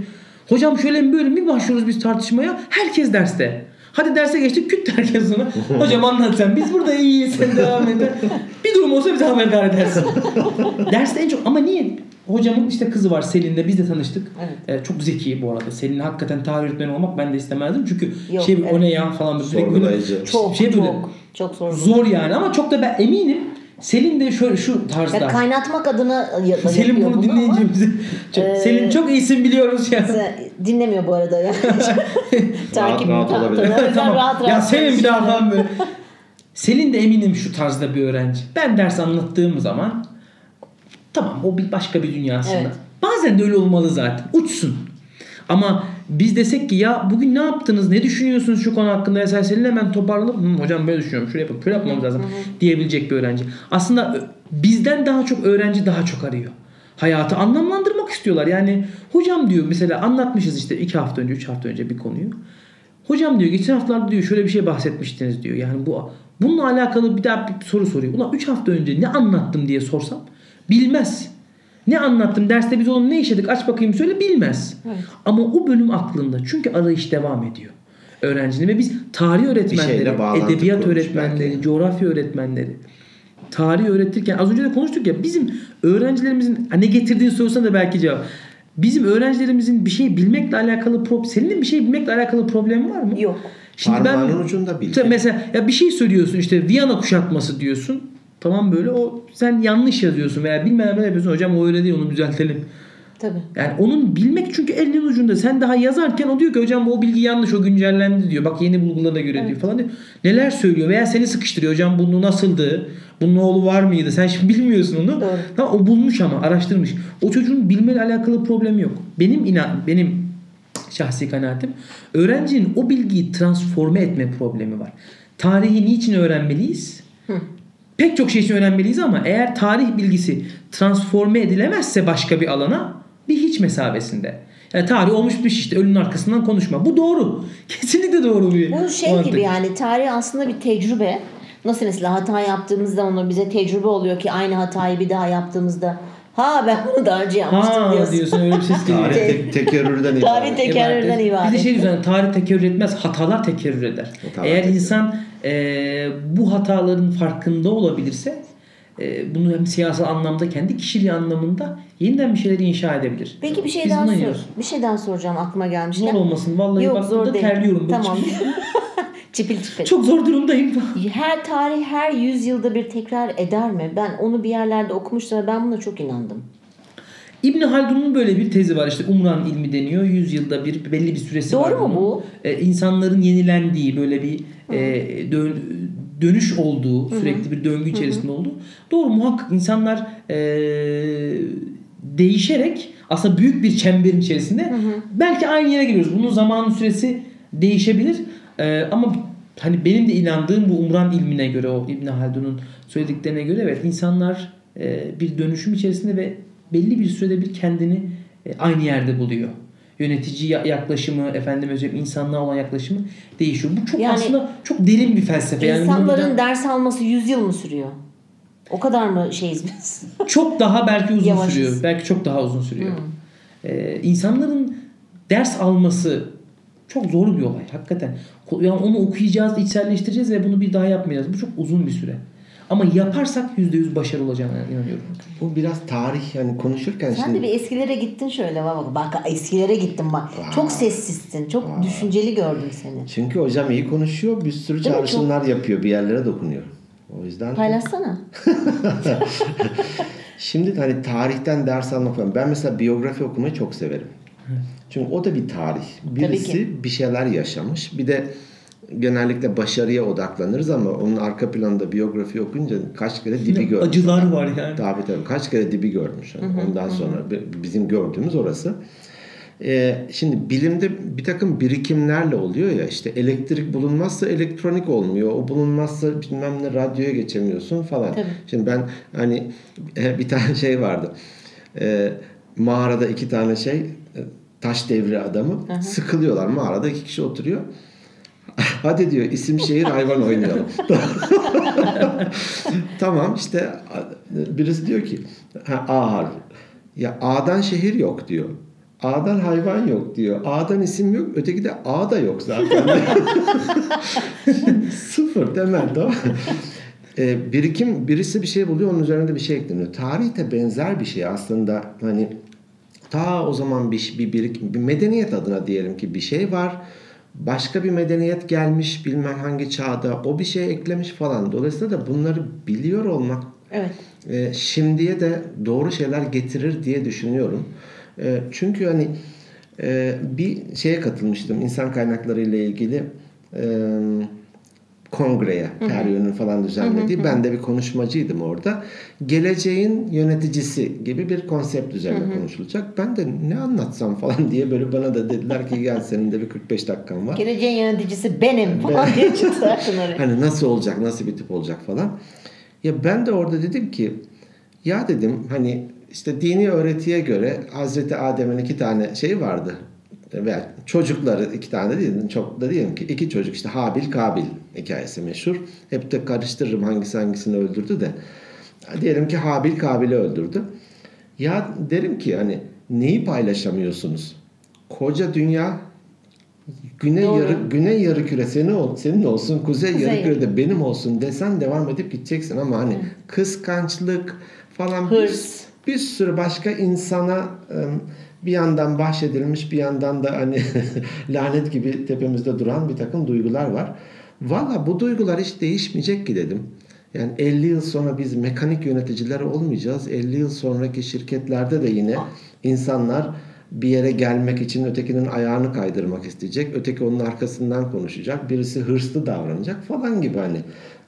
Hocam şöyle mi böyle mi başlıyoruz biz tartışmaya? Herkes derste. Hadi derse geçtik küt herkes sonra. (laughs) Hocam anlat sen. Biz burada iyiyiz. Sen devam et. Bir durum olsa bize haberdar edersin. (laughs) Derste en çok ama niye? Hocamın işte kızı var Selin'le biz de tanıştık. Evet. Ee, çok zeki bu arada. Selin'le hakikaten tarih öğretmeni olmak ben de istemezdim. Çünkü Yok, şey evet. o ne ya falan böyle. direkt böyle. Çok Şey böyle- çok çok zor. Zor yani ama çok da ben eminim Selin de şöyle şu tarzda. Ya kaynatmak adına (laughs) Selin bunu bunu dinleyeceğimizi. Çok- Ee, Selin çok iyisin biliyoruz ya. dinlemiyor bu arada ya. (laughs) (laughs) Takip rahat olabilir. O yüzden tamam. rahat rahat ya Selin bir daha falan böyle. Selin de eminim şu tarzda bir öğrenci. Ben ders anlattığım zaman tamam o bir başka bir dünyasında. Evet. Bazen de öyle olmalı zaten. Uçsun. Ama biz desek ki ya bugün ne yaptınız? Ne düşünüyorsunuz şu konu hakkında? Mesela Selin hemen toparlanıp "Hı, hocam böyle düşünüyorum. Şöyle yapalım. Şöyle yapmamız lazım. diyebilecek bir öğrenci. Aslında bizden daha çok öğrenci daha çok arıyor. Hayatı anlamlandırmak istiyorlar. Yani hocam diyor mesela anlatmışız işte iki hafta önce, üç hafta önce bir konuyu. Hocam diyor geçen haftalarda diyor şöyle bir şey bahsetmiştiniz diyor. Yani bu bununla alakalı bir daha bir soru soruyor. Ulan 3 hafta önce ne anlattım diye sorsam bilmez. Ne anlattım derste biz onun ne işledik aç bakayım söyle bilmez. Evet. Ama o bölüm aklında çünkü arayış devam ediyor. Öğrencinin ve biz tarih öğretmenleri, edebiyat öğretmenleri, belki. coğrafya öğretmenleri tarih öğretirken az önce de konuştuk ya bizim öğrencilerimizin ne getirdiğini sorsan da belki cevap. Bizim öğrencilerimizin bir şey bilmekle alakalı problem, senin bir şey bilmekle alakalı problem var mı? Yok. Şimdi ben Parmağının ucunda bilgi. Mesela- mesela ya bir şey söylüyorsun işte Viyana kuşatması diyorsun. Tamam böyle o sen yanlış yazıyorsun veya bilmem ne yapıyorsun hocam o öyle değil onu düzeltelim. Tabii. Yani onun bilmek çünkü elinin ucunda. Sen daha yazarken o diyor ki hocam bu o bilgi yanlış o güncellendi diyor. Bak yeni bulgulara göre diyor falan diyor. Neler söylüyor veya seni sıkıştırıyor hocam bunu nasıldı? Bunun oğlu var mıydı? Sen şimdi (laughs) bilmiyorsun onu. Doğru. Tamam o bulmuş ama araştırmış. O çocuğun bilmeyle alakalı problemi yok. Benim inan benim şahsi kanaatim öğrencinin o bilgiyi transforme etme problemi var. Tarihi niçin öğrenmeliyiz? Pek çok şey için öğrenmeliyiz ama eğer tarih bilgisi transforme edilemezse başka bir alana bir hiç mesabesinde. Yani tarih olmuş bir şey işte ölünün arkasından konuşma. Bu doğru. (laughs) Kesinlikle doğru bir Bu şey mantık. gibi yani tarih aslında bir tecrübe. Nasıl mesela hata yaptığımızda onu bize tecrübe oluyor ki aynı hatayı bir daha yaptığımızda ha ben bunu daha önce yapmıştım Ha diyorsun. diyorsun öyle bir ses geliyor. Tarih tek, (laughs) tekerrürden Tarih ibaret. tek- Tekerrürden Bir ibaret. de şey diyorsun tarih tekerrür etmez hatalar tekerrür eder. Hatalar Eğer tekerrür. insan e, bu hataların farkında olabilirse e, bunu hem siyasal anlamda kendi kişiliği anlamında yeniden bir şeyleri inşa edebilir. Peki bir şey Biz daha sor. Bir şey daha soracağım aklıma gelmişken. Zor olmasın. Vallahi Yok bak zor burada değil. terliyorum. Tamam. (laughs) çipil- çipil. Çok zor durumdayım. (laughs) Her tarih her yüzyılda bir tekrar eder mi? Ben onu bir yerlerde okumuştum ve ben buna çok inandım. İbn Haldun'un böyle bir tezi var işte Umran ilmi deniyor. 100 yılda bir belli bir süresi Doğru var. mu bunun. bu? Ee, insanların yenilendiği böyle bir e, dön- dönüş olduğu, sürekli bir döngü içerisinde olduğu. Doğru muhakkak insanlar e, değişerek aslında büyük bir çemberin içerisinde belki aynı yere geliyoruz. Bunun zamanın süresi değişebilir. E, ama hani benim de inandığım bu Umran ilmine göre o İbn Haldun'un söylediklerine göre evet insanlar e, bir dönüşüm içerisinde ve belli bir sürede bir kendini e, aynı yerde buluyor. Yönetici ya- yaklaşımı, efendim özür insanlığa olan yaklaşımı değişiyor. Bu çok Yani aslında çok derin bir felsefe. Yani İnsanların de- ders alması 100 yıl mı sürüyor? O kadar mı şeyiz biz? (laughs) Çok daha belki uzun Yavaşız. sürüyor. Belki çok daha uzun sürüyor. Ee, insanların ders alması çok zor bir olay hakikaten. Yani onu okuyacağız, içselleştireceğiz ve bunu bir daha yapmayacağız. Bu çok uzun bir süre. Ama yaparsak %100 başarılı olacağına inanıyorum. Bu biraz tarih yani konuşurken Sen şimdi de bir eskilere gittin şöyle bak. Bak eskilere gittin bak. Çok sessizsin. Çok düşünceli gördüm seni. çünkü hocam iyi konuşuyor, bir sürü Değil çağrışımlar yapıyor, bir yerlere dokunuyor. O yüzden Paylaşsana. (laughs) Şimdi hani tarihten ders almak falan. Ben mesela biyografi okumayı çok severim. Çünkü o da bir tarih. Birisi bir şeyler yaşamış. Bir de genellikle başarıya odaklanırız ama onun arka planında biyografi okunca kaç kere dibi görmüş. Acılar var yani. Tabii tabii. Kaç kere dibi görmüş. Yani Ondan sonra bi- bizim gördüğümüz orası. Ee, şimdi bilimde bir takım birikimlerle oluyor ya işte elektrik bulunmazsa elektronik olmuyor. O bulunmazsa bilmem ne radyoya geçemiyorsun falan. Tabii. Şimdi ben hani bir tane şey vardı. Ee, mağarada iki tane şey e, taş devri adamı sıkılıyorlar. Mağarada iki kişi oturuyor. Hadi diyor isim şehir hayvan oynayalım. (laughs) tamam işte birisi diyor ki ha, A harfi. Ya A'dan şehir yok diyor. A'dan hayvan yok diyor. A'dan isim yok. Öteki de A da yok zaten. (laughs) Sıfır temel tamam? Ee, birikim birisi bir şey buluyor onun üzerine de bir şey ekleniyor. Tarih de benzer bir şey aslında. Hani ta o zaman bir, bir, birikim, bir medeniyet adına diyelim ki bir şey var. Başka bir medeniyet gelmiş bilmem hangi çağda o bir şey eklemiş falan. Dolayısıyla da bunları biliyor olmak Evet. e, şimdiye de doğru şeyler getirir diye düşünüyorum. E, çünkü hani e, bir şeye katılmıştım insan kaynakları ile ilgili e, kongreye, Peryon'un falan düzenlediği. Ben de bir konuşmacıydım orada. Geleceğin yöneticisi gibi bir konsept üzerine konuşulacak. Ben de ne anlatsam falan diye böyle bana da dediler ki gel senin de bir 45 dakikan var. Geleceğin yöneticisi benim falan diye çıkarsın (laughs) oraya. Hani nasıl olacak, nasıl bir tip olacak falan. Ya ben de orada dedim ki ya dedim hani işte dini öğretiye göre Hazreti Adem'in iki tane şeyi vardı. Veya çocukları iki tane değil, çok da diyelim ki iki çocuk işte Habil Kabil hikayesi meşhur. Hep de karıştırırım hangisi hangisini öldürdü de. Diyelim ki Habil Kabil'i öldürdü. Ya derim ki hani neyi paylaşamıyorsunuz? Koca dünya Güney Doğru. yarı güney yarı küre senin, senin olsun, kuzey, Kuzey. yarı küre de benim olsun desen devam edip gideceksin ama hani kıskançlık falan Hırs. bir, bir sürü başka insana ım, bir yandan bahşedilmiş bir yandan da hani (laughs) lanet gibi tepemizde duran bir takım duygular var. Valla bu duygular hiç değişmeyecek ki dedim. Yani 50 yıl sonra biz mekanik yöneticiler olmayacağız. 50 yıl sonraki şirketlerde de yine insanlar bir yere gelmek için ötekinin ayağını kaydırmak isteyecek. Öteki onun arkasından konuşacak. Birisi hırslı davranacak falan gibi hani.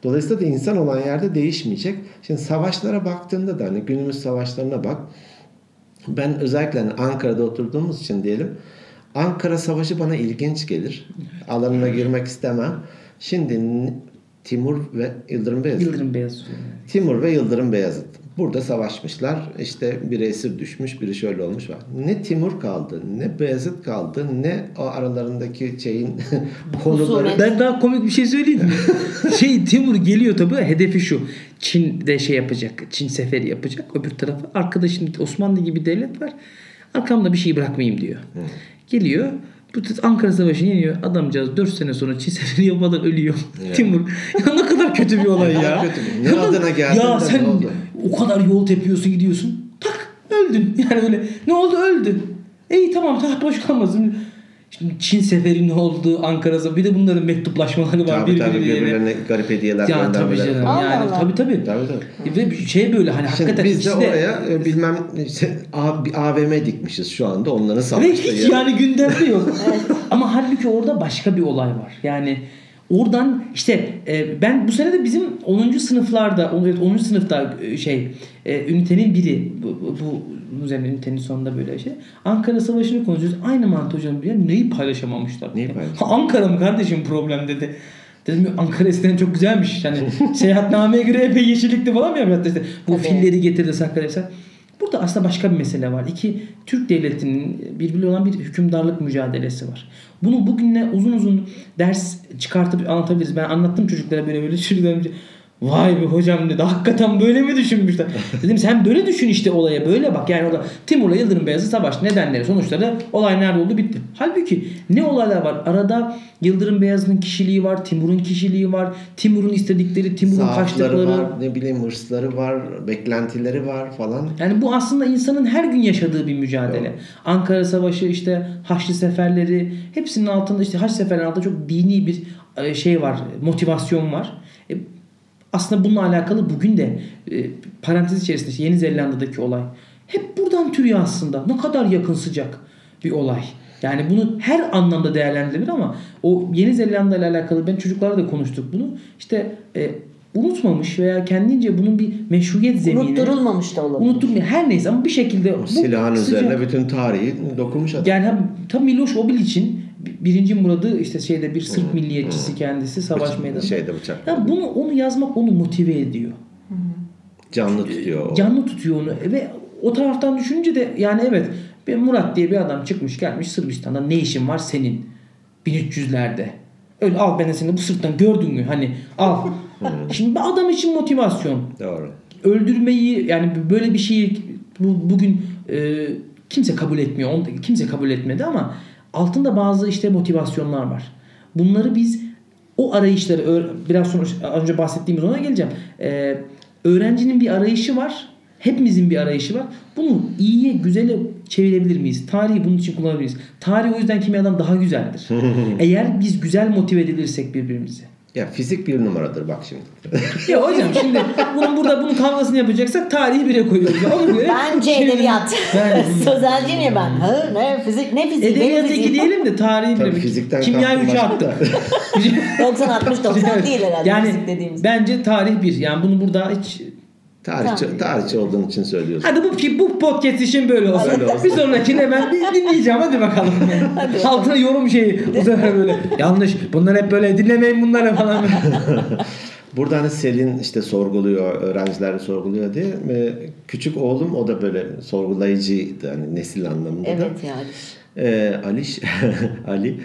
Dolayısıyla da insan olan yerde değişmeyecek. Şimdi savaşlara baktığında da hani günümüz savaşlarına bak. Ben özellikle hani Ankara'da oturduğumuz için diyelim. Ankara Savaşı bana ilginç gelir. Alanına girmek istemem. Şimdi Timur ve Yıldırım Beyazıt. Yıldırım Beyazıt. Timur ve Yıldırım Beyazıt. Burada savaşmışlar. İşte biri esir düşmüş, biri şöyle olmuş var. Ne Timur kaldı, ne Beyazıt kaldı, ne o aralarındaki şeyin (laughs) konuları. Ben daha komik bir şey söyleyeyim mi? (laughs) şey Timur geliyor tabi hedefi şu. Çin'de şey yapacak. Çin seferi yapacak. Öbür tarafı. Arkadaşım Osmanlı gibi devlet var. Arkamda bir şey bırakmayayım diyor. Geliyor. Bu Ankara Savaşı'nı yeniyor. Adamcağız 4 sene sonra Çin (laughs) seferi yapmadan ölüyor. Timur. Ya ne kadar kötü bir olay Ne ya. kötü bir- ne adına geldin Ya de sen ne oldu? O kadar yol tepiyorsun gidiyorsun. Tak öldün. (laughs) Yani böyle ne oldu öldün. İyi tamam taht boş kalmasın. Şimdi Çin seferi ne oldu Ankara Savaşı. Bir de bunların mektuplaşmaları var. Tabii tabii birbirlerine. garip hediyeler Ya tabii canım. Allah Yani Allah. tabii tabii. Tabii tabii. Ve bir şey böyle hani Şimdi hakikaten biz de ikisi oraya e, bilmem işte, AVM dikmişiz şu anda onların Ve savaşta. hiç yani gündemde yok. (laughs) Ama halbuki orada başka bir olay var. Yani oradan işte e, ben bu sene de bizim 10. sınıflarda on- evet, 10. sınıfta e, şey e, ünitenin biri bu, bu, bu üzerine ünitenin sonunda böyle şey. Ankara Savaşı'nı konuşuyoruz. Aynı mantığı hocam ya neyi paylaşamamışlar? Neyi Ha, paylaşamamışlar? Ankara mı kardeşim problem dedi. Dedim Ankara eskiden çok güzelmiş. Hani (laughs) seyahatnameye göre epey yeşillikti falan mı yapıyorlar işte. Bu filleri getirdi Sakarya. Burada aslında başka bir mesele var. İki, Türk devletinin birbiriyle olan bir hükümdarlık mücadelesi var. Bunu bugünle uzun uzun ders çıkartıp anlatabiliriz. Ben anlattım çocuklara böyle böyle çocuklara Vay be hocam dedi. Hakikaten böyle mi düşünmüşler? (laughs) Dedim sen böyle düşün işte olaya. Böyle bak. Yani orada Timur'la Yıldırım Beyazıt savaş nedenleri sonuçları olay nerede oldu bitti. Halbuki ne olaylar var? Arada Yıldırım Beyazıt'ın kişiliği var. Timur'un kişiliği var. Timur'un istedikleri, Timur'un kaçtıkları. var, ne bileyim hırsları var, beklentileri var falan. Yani bu aslında insanın her gün yaşadığı bir mücadele. Doğru. Ankara Savaşı işte Haçlı Seferleri hepsinin altında işte Haçlı Seferlerinin altında çok dini bir e, şey var, motivasyon var. E, aslında bununla alakalı bugün de e, parantez içerisinde işte Yeni Zelanda'daki olay hep buradan türüyor aslında. Ne kadar yakın sıcak bir olay. Yani bunu her anlamda değerlendirilir ama o Yeni Zelanda ile alakalı ben çocuklarla da konuştuk bunu. İşte e, unutmamış veya kendince bunun bir meşruiyet zemini Unutturulmamış da olabilir. Unutturmuyor. Her neyse ama bir şekilde bu Silahın sıcak- üzerine bütün tarihi dokunmuş adam. yani tam Miloš Obilic'in birinci Murad'ı işte şeyde bir Sırp milliyetçisi kendisi savaş meydanında. Şeyde bıçak. Ya bunu onu yazmak onu motive ediyor. Canlı tutuyor. o. Canlı tutuyor onu ve o taraftan düşününce de yani evet bir Murat diye bir adam çıkmış gelmiş Sırbistan'da ne işin var senin 1300'lerde. Öyle al ben de seni bu sırttan gördün mü hani al. (laughs) Şimdi bir adam için motivasyon Doğru. öldürmeyi yani böyle bir şeyi bu, bugün e, kimse kabul etmiyor. Onu, kimse kabul etmedi ama altında bazı işte motivasyonlar var. Bunları biz o arayışları biraz sonra önce bahsettiğimiz ona geleceğim. E, öğrencinin bir arayışı var. Hepimizin bir arayışı var. Bunu iyiye, güzele çevirebilir miyiz? Tarihi bunun için kullanabiliriz. Tarih o yüzden kimyadan daha güzeldir. (laughs) Eğer biz güzel motive edilirsek birbirimizi. Ya fizik bir numaradır bak şimdi. (laughs) Ya hocam şimdi bunun burada bunun kavgasını yapacaksak tarihi bire koyuyoruz. Ya. Ona göre Bence Şimdi- edebiyat. Ben- (laughs) Sözelciyim ya ben. Ha, ne fizik ne fizik. Edebiyat iki diyelim de tarihi bire. fizikten Kimya kastım 3'e başka. attık. 90 60 90 değil herhalde yani fizik dediğimiz. bence tarih bir. Yani bunu burada hiç Tarihçi, Tamam. tarihçi olduğun için söylüyorsun. Hadi bu bu podcast için böyle olsun. Öyle olsun. Bir sonrakini hemen dinleyeceğim hadi bakalım. (laughs) Hadi. Altına yorum şeyi. Bu sefer böyle yanlış. Bunlar hep böyle dinlemeyin bunları falan. (laughs) Burada hani Selin işte sorguluyor, öğrenciler sorguluyor diye. e, Küçük oğlum o da böyle sorgulayıcıydı hani nesil anlamında da. Evet yani. E, Aliş, (laughs) Ali.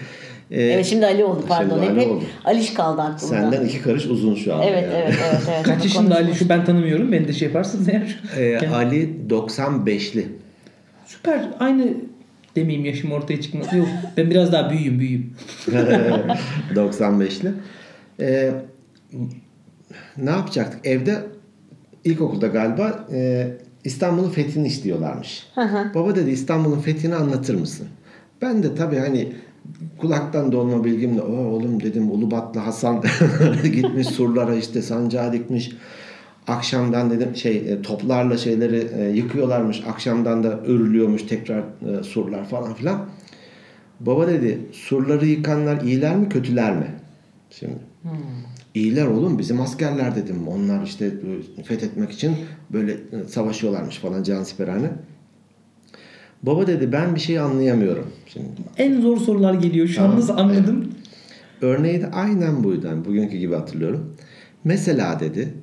E, Evet şimdi Ali oldu pardon. Şimdi Ali hep oldu. Aliş kaldı aklımda. Senden iki karış uzun şu an. Evet yani. evet evet evet. Kaç yaşında Ali şu ben tanımıyorum. Beni de şey yaparsınız eğer. E, (laughs) Ali 95'li. Süper. Aynı demeyeyim yaşım ortaya çıkmaz. Yok ben biraz daha büyüğüm büyüğüm. 95'li. (laughs) Ee, ne yapacaktık? Evde ilkokulda galiba e, İstanbul'un fethini istiyorlarmış. Baba dedi İstanbul'un fethini anlatır mısın? Ben de tabii hani kulaktan dolma bilgimle o oğlum dedim Ulubatlı Hasan (laughs) gitmiş surlara işte sancağı dikmiş. Akşamdan dedim şey e, toplarla şeyleri e, yıkıyorlarmış. Akşamdan da örülüyormuş tekrar e, surlar falan filan. Baba dedi surları yıkanlar iyiler mi kötüler mi? Şimdi. İyiler oğlum bizim askerler dedim. Onlar işte fethetmek için böyle savaşıyorlarmış falan cansiperhane. Baba dedi ben bir şey anlayamıyorum. Şimdi En zor sorular geliyor. Şu an Tamam. nasıl anladım? örneği de aynen buydu. Yani bugünkü gibi hatırlıyorum. Mesela dedi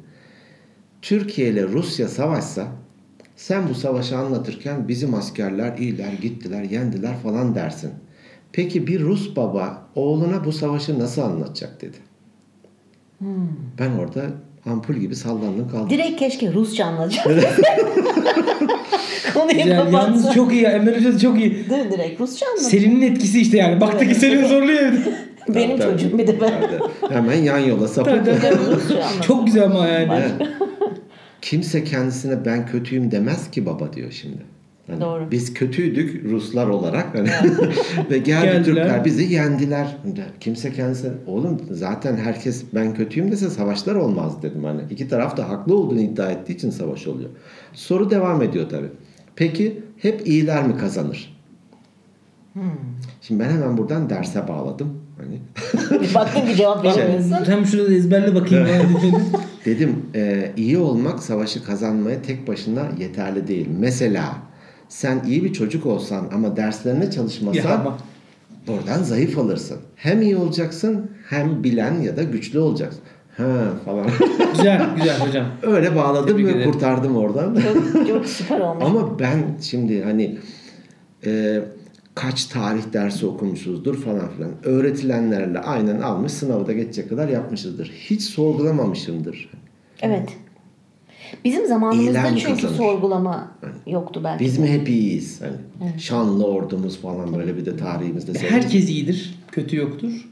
Türkiye ile Rusya savaşsa sen bu savaşı anlatırken bizim askerler iyiler gittiler yendiler falan dersin. Peki bir Rus baba oğluna bu savaşı nasıl anlatacak dedi. Ben orada ampul gibi sallandım kaldım. Direkt keşke Rusça anlatacak. (laughs) Konuyu Yani yalnız kapatsa. çok iyi. ya. Emre Hoca çok iyi. Değil mi? Direkt Rusça anlatacak. Selin'in etkisi işte yani. Baktaki Evet. Selin zorluyor evde. (laughs) Benim Tabii, çocuğum bir de ben. tabii. Hemen yan yola anlatacak. Çok güzel ama yani. Kimse kendisine ben kötüyüm demez ki baba diyor şimdi. Hani Doğru. Biz kötüydük Ruslar olarak hani (laughs) ve geldi Geldiler. Türkler bizi yendiler. Kimse kendisine oğlum zaten herkes ben kötüyüm dese savaşlar olmaz dedim hani. İki taraf da haklı olduğunu iddia ettiği için savaş oluyor. Soru devam ediyor tabi. Peki hep iyiler mi kazanır? Şimdi ben hemen buradan derse bağladım. Hani Baktım ki cevap veremiyorsun. Hem şurada da ezberle bakayım. (laughs) Dedim e, iyi olmak savaşı kazanmaya tek başına yeterli değil. Mesela sen iyi bir çocuk olsan ama derslerine çalışmasan ama. buradan zayıf alırsın. Hem iyi olacaksın hem bilen ya da güçlü olacaksın. Ha falan. (laughs) Güzel güzel hocam. Öyle bağladım Tebrik ve ederim. kurtardım oradan. Çok, çok süper olmuş. ama ben şimdi hani e, kaç tarih dersi okumuşuzdur falan filan. Öğretilenlerle aynen almış sınavı da geçecek kadar yapmışızdır. Hiç sorgulamamışımdır. Evet. Bizim zamanımızda mi çünkü sorgulama yoktu belki. Biz mi hep iyiyiz? Hani Şanlı ordumuz falan böyle bir de tarihimizde. Herkes iyidir, kötü yoktur.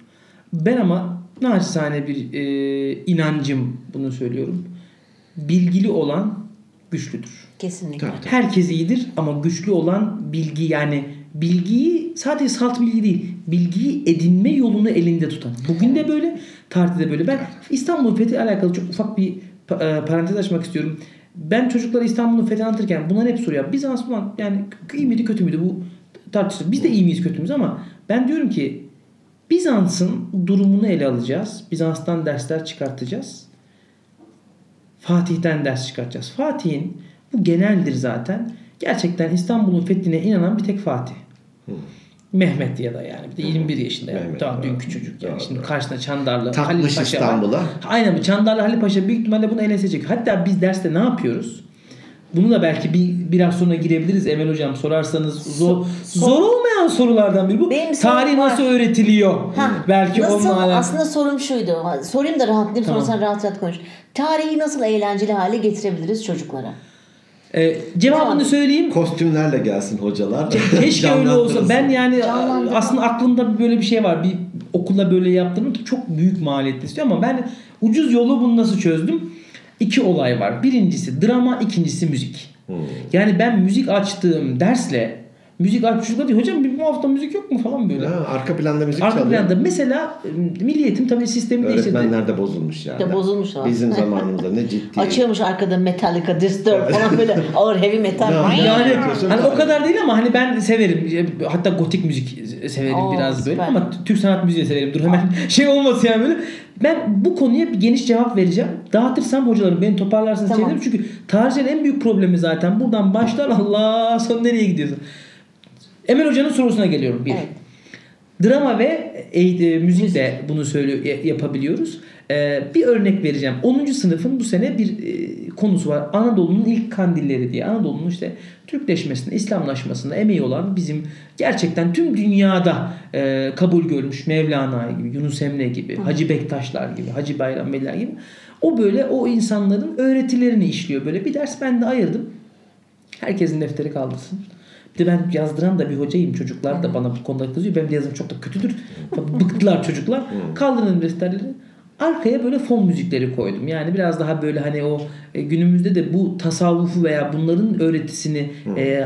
Ben ama naçizane bir e, inancım bunu söylüyorum. Bilgili olan güçlüdür. Kesinlikle. Tabii, tabii. Herkes iyidir ama güçlü olan bilgi yani bilgiyi sadece salt bilgi değil bilgiyi edinme yolunu elinde tutan. Bugün de böyle tarihte de böyle. Ben İstanbul Fethi ile alakalı çok ufak bir parantez açmak istiyorum. Ben çocuklara İstanbul'un fethi anlatırken hep soruyor. Bizans ulan yani iyi miydi kötü müydü bu tartışılır. Biz de iyi miyiz kötü müyüz ama ben diyorum ki Bizans'ın durumunu ele alacağız. Bizans'tan dersler çıkartacağız. Fatih'ten ders çıkartacağız. Fatih'in bu geneldir zaten. Gerçekten İstanbul'un fethine inanan bir tek Fatih. Mehmet ya da yani. Bir de 21 yaşında yani. Mehmet, Daha dün küçücük yani. Doğru, Şimdi karşısında Çandarlı Takmış Halil Paşa var. İstanbul'a. Aynen bu Çandarlı Halil Paşa büyük ihtimalle bunu eline çekiyor. Hatta biz derste ne yapıyoruz? Bunu da belki bir biraz sonra girebiliriz Emel hocam sorarsanız zor, zor olmayan sorulardan biri bu. Benim Tarih var. nasıl öğretiliyor? Hah, belki nasıl, onunla alakalı. Aslında sorum şuydu. Sorayım da rahatlayayım Tamam. sonra sen rahat rahat konuş. Tarihi nasıl eğlenceli hale getirebiliriz çocuklara? Ee, cevabını Devam. söyleyeyim. Kostümlerle gelsin hocalar. Keşke öyle olsa. Canlandırsın. Ben yani Canlandırma. aslında aklımda böyle bir şey var. Bir okulda böyle yaptığım çok büyük maliyetli istiyor ama ben ucuz yolu bunu nasıl çözdüm? İki olay var. Birincisi drama, ikincisi müzik. Hmm. Yani ben müzik açtığım dersle müzik açıp çocuklar diyor hocam bir bu hafta müzik yok mu falan böyle. Ha, arka planda müzik Arka çalıyor. planda mesela e, Milli Eğitim tabii sistemi değiştirdi. Öğretmenler de bozulmuş yani. De bozulmuş ama. Bizim zamanımızda ne ciddi. (laughs) Açıyormuş arkada Metallica, Disturbed falan böyle ağır heavy metal. Yani yapıyorsun? hani o kadar değil ama hani ben severim. Hatta gotik müzik severim Oo, biraz böyle süper. ama Türk sanat müziği severim. Dur hemen (laughs) şey olmasın yani böyle. Ben bu konuya bir geniş cevap vereceğim. Dağıtırsam hocalarım beni toparlarsınız Tamam. tamam. Çünkü tarihçinin en büyük problemi zaten buradan başlar (laughs) Allah son nereye gidiyorsun? Emel Hoca'nın sorusuna geliyorum bir. Evet. Drama ve e, e, müzikle bunu söylüyor e, yapabiliyoruz. E, bir örnek vereceğim. 10. sınıfın bu sene bir e, konusu var. Anadolu'nun ilk kandilleri diye. Anadolu'nun işte Türkleşmesinde, İslamlaşmasında emeği olan bizim gerçekten tüm dünyada e, kabul görmüş Mevlana gibi, Yunus Emre gibi, Hacı Bektaşlar gibi, Hacı Bayram Veliler gibi. O böyle o insanların öğretilerini işliyor. Böyle bir ders ben de ayırdım. Herkesin defteri kaldırsın. Bir de ben yazdıran da bir hocayım. Çocuklar da bana bu konuda kızıyor. Benim de yazım çok da kötüdür. Bıktılar çocuklar. Kaldırın defterleri. Arkaya böyle fon müzikleri koydum. Yani biraz daha böyle hani o e, günümüzde de bu tasavvufu veya bunların öğretisini e,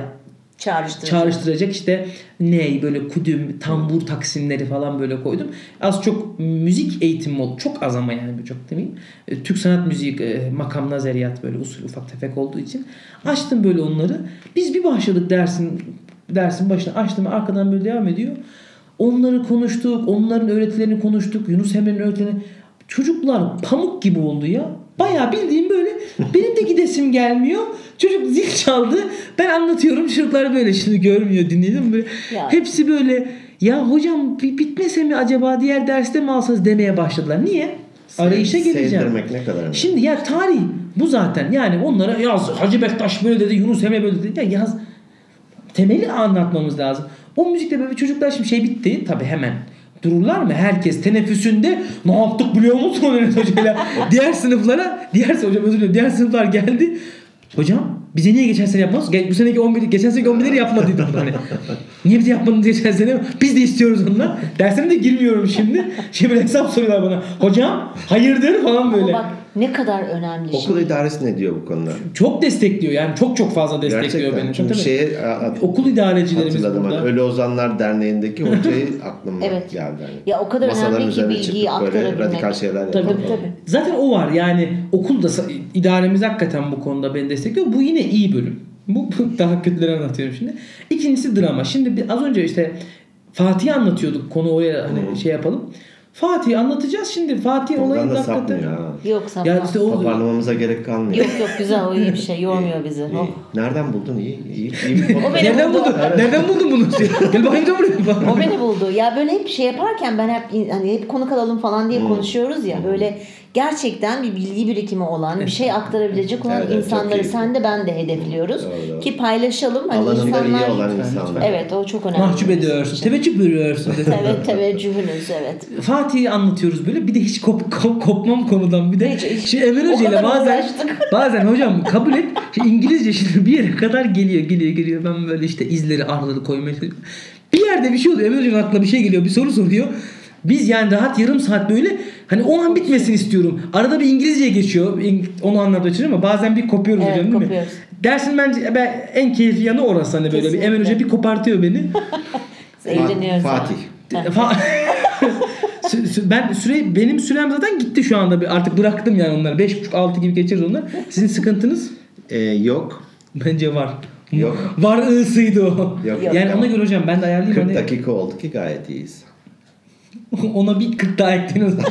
Çağrıştırıcı. çağrıştıracak işte ney böyle kudüm, tambur taksimleri falan böyle koydum. Az çok müzik eğitimi oldu. Çok az ama yani çok demeyeyim. E, Türk sanat müziği e, makam nazariyat böyle usul ufak tefek olduğu için açtım böyle onları. Biz bir başladık dersin dersin başına açtım arkadan böyle devam ediyor. Onları konuştuk, onların öğretilerini konuştuk. Yunus Emre'nin öğretilerini. Çocuklar pamuk gibi oldu ya. Bayağı bildiğim böyle benim de gidesim gelmiyor. Çocuk zil çaldı. Ben anlatıyorum çocuklar böyle şimdi görmüyor dinledim böyle. Ya. Hepsi böyle ya hocam bi- bitmese mi acaba diğer derste mi alsanız demeye başladılar. Niye? Arayışa geleceğim. Ne kadar önemli. Şimdi ya tarih bu zaten. Yani onlara yaz Hacı Bektaş böyle dedi, Yunus Emre böyle dedi. Ya yaz temeli anlatmamız lazım. O müzikte böyle çocuklar şimdi şey bitti tabi hemen. Dururlar mı? Herkes teneffüsünde ne yaptık biliyor musun (laughs) Mehmet Hoca'yla? diğer sınıflara, diğer hocam özür dilerim, diğer sınıflar geldi. Hocam bize niye geçen sene yapmaz? Ge- Bu seneki 11, geçen seneki 11'leri yapmadıydı hani. Niye bize yapmadınız geçen sene? Biz de istiyoruz onunla. Derslerine de girmiyorum şimdi. Şimdi hesap soruyorlar bana. Hocam hayırdır falan Ama böyle. bak ne kadar önemli Okul şimdi. idaresi ne diyor bu konuda? Çok destekliyor yani çok çok fazla destekliyor Gerçekten. beni. Çünkü Tabii. şeye Okul idarecilerimiz hatırladım. burada. Hani Ölü Ozanlar Derneği'ndeki hocayı (laughs) aklıma Evet. geldi. Hani. Ya o kadar Masaların önemli ki bilgiyi aktarabilmek. radikal şeyler Tabii, yapan. Tabii tabii. Zaten o var yani okulda idaremiz hakikaten bu konuda beni destekliyor. Bu yine iyi bölüm. Bu, bu (laughs) daha kötüleri anlatıyorum şimdi. İkincisi drama. Şimdi bir- az önce işte Fatih'i anlatıyorduk. Konu oraya hani şey yapalım. Fatih'i anlatacağız şimdi. Fatih olayı Ondan da hakikaten. ha. Yok sapma. Ya işte o Toparlamamıza gerek kalmıyor. Yok yok güzel o iyi bir şey. Yormuyor bizi. İyi. Oh. Nereden buldun? İyi, iyi, iyi bir O benim Nereden buldu. buldun? Nereden buldun bunu? (laughs) Gel bakayım da buraya. O beni buldu. Ya böyle hep şey yaparken ben hep hani hep konuk alalım falan Hmm. diye konuşuyoruz ya böyle gerçekten bir bilgi birikimi olan, bir şey aktarabilecek olan Evet, insanları sen de ben de hedefliyoruz. Doğru, doğru. Ki paylaşalım. Hani Alanında insanlar... iyi olan insanlar. Evet o çok önemli. Mahcup ediyorsun. Teveccüh veriyorsun. (laughs) Evet teveccühünüz evet. Fatih'i anlatıyoruz böyle. Bir de hiç kop, kop- kopmam konudan. Bir de Hiç- şimdi Emre Hoca ile bazen uğraştık. (laughs) bazen hocam kabul et. Şimdi İngilizce şimdi bir yere kadar geliyor geliyor geliyor. Ben böyle işte izleri arları koymaya çalışıyorum. Bir yerde bir şey oluyor. Emre Hoca'nın aklına bir şey geliyor. Bir soru soruyor. Biz yani rahat yarım saat böyle hani o an bitmesini istiyorum. Arada bir İngilizceye geçiyor. Onu anlatmaya çalışıyorum ama bazen bir kopuyoruz Evet, hocam değil kopuyoruz. mi? Dersin bence ben en keyifli yanı orası hani böyle bir Kesinlikle. Emre Hoca bir kopartıyor beni. (laughs) Eğleniyoruz. Fatih. (laughs) Ben süre benim sürem zaten gitti şu anda. Bir- Artık bıraktım yani onları. 5.5-6 gibi geçeriz onlar. Sizin sıkıntınız Ee, yok. bence var. Yok. Var ığsıydı o. Yok. Yani ona göre hocam ben de ayarlayayım. 40 Hani dakika oldu ki gayet iyiyiz. (laughs) ona bir 40 daha zaman.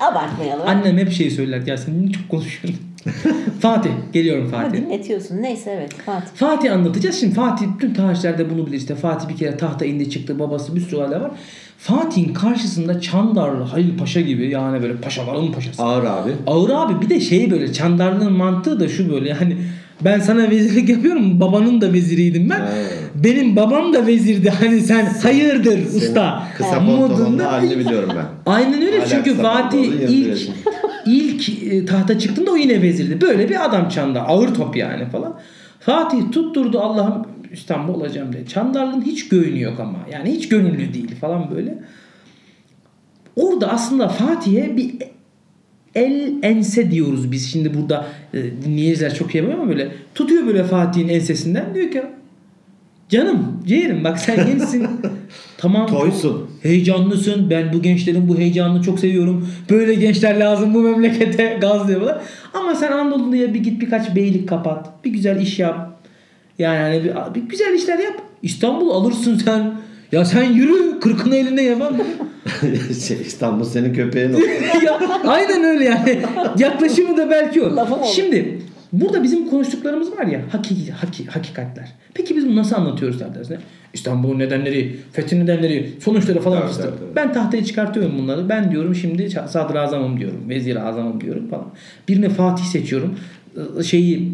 Abartmayalım. Annem hep şey söyler. Ya sen niye çok konuşuyorsun? (laughs) Fatih. Geliyorum Ha, Fatih. dinletiyorsun. Neyse evet Fatih. Fatih anlatacağız. Şimdi Fatih bütün tarihçilerde bunu bilir. İşte Fatih bir kere tahta indi çıktı. Babası bir sürü olaylar var. Fatih'in karşısında Çandarlı Halil Paşa gibi yani böyle paşaların paşası. Ağır abi. Ağır abi bir de şey böyle Çandarlı'nın mantığı da şu böyle yani ben sana vezirlik yapıyorum babanın da veziriydim ben. Ha. Benim babam da vezirdi hani sen hayırdır usta. Kısa pantolonlu halini biliyorum ben. (laughs) Aynen öyle Hala çünkü Fatih ilk ilk e, tahta çıktığında o yine vezirdi. Böyle bir adam Çandar. Ağır top yani falan. Fatih tutturdu Allah'ım İstanbul olacağım diye. Çandarlı'nın hiç göğünü yok ama. Yani hiç gönüllü değil falan böyle. Orada aslında Fatih'e bir el ense diyoruz biz şimdi burada. E, dinleyiciler çok iyi yapıyor ama böyle tutuyor böyle Fatih'in ensesinden. Diyor ki canım ciğerim bak sen gençsin. (laughs) Tamam. Toysun. heyecanlısın. Ben bu gençlerin bu heyecanını çok seviyorum. Böyle gençler lazım bu memlekete. (laughs) Gaz diyor falan ama sen Anadolu'ya bir git birkaç beylik kapat. Bir güzel iş yap. Yani hani bir, bir güzel işler yap. İstanbul alırsın sen ya sen yürü kırkını elinde yapalım (laughs) şey, İstanbul senin köpeğin oldu. (laughs) ya, aynen öyle yani. Yaklaşımı da belki o. Şimdi burada bizim konuştuklarımız var ya hakiki, haki, hakikatler. Peki biz bunu nasıl anlatıyoruz dersine? İstanbul'un nedenleri, fethin nedenleri, sonuçları falan fıstık. tabii, tabii. Ben tahtaya çıkartıyorum bunları. Ben diyorum şimdi sadrazamım diyorum. Vezir azamım diyorum falan. Birine Fatih seçiyorum. Şeyi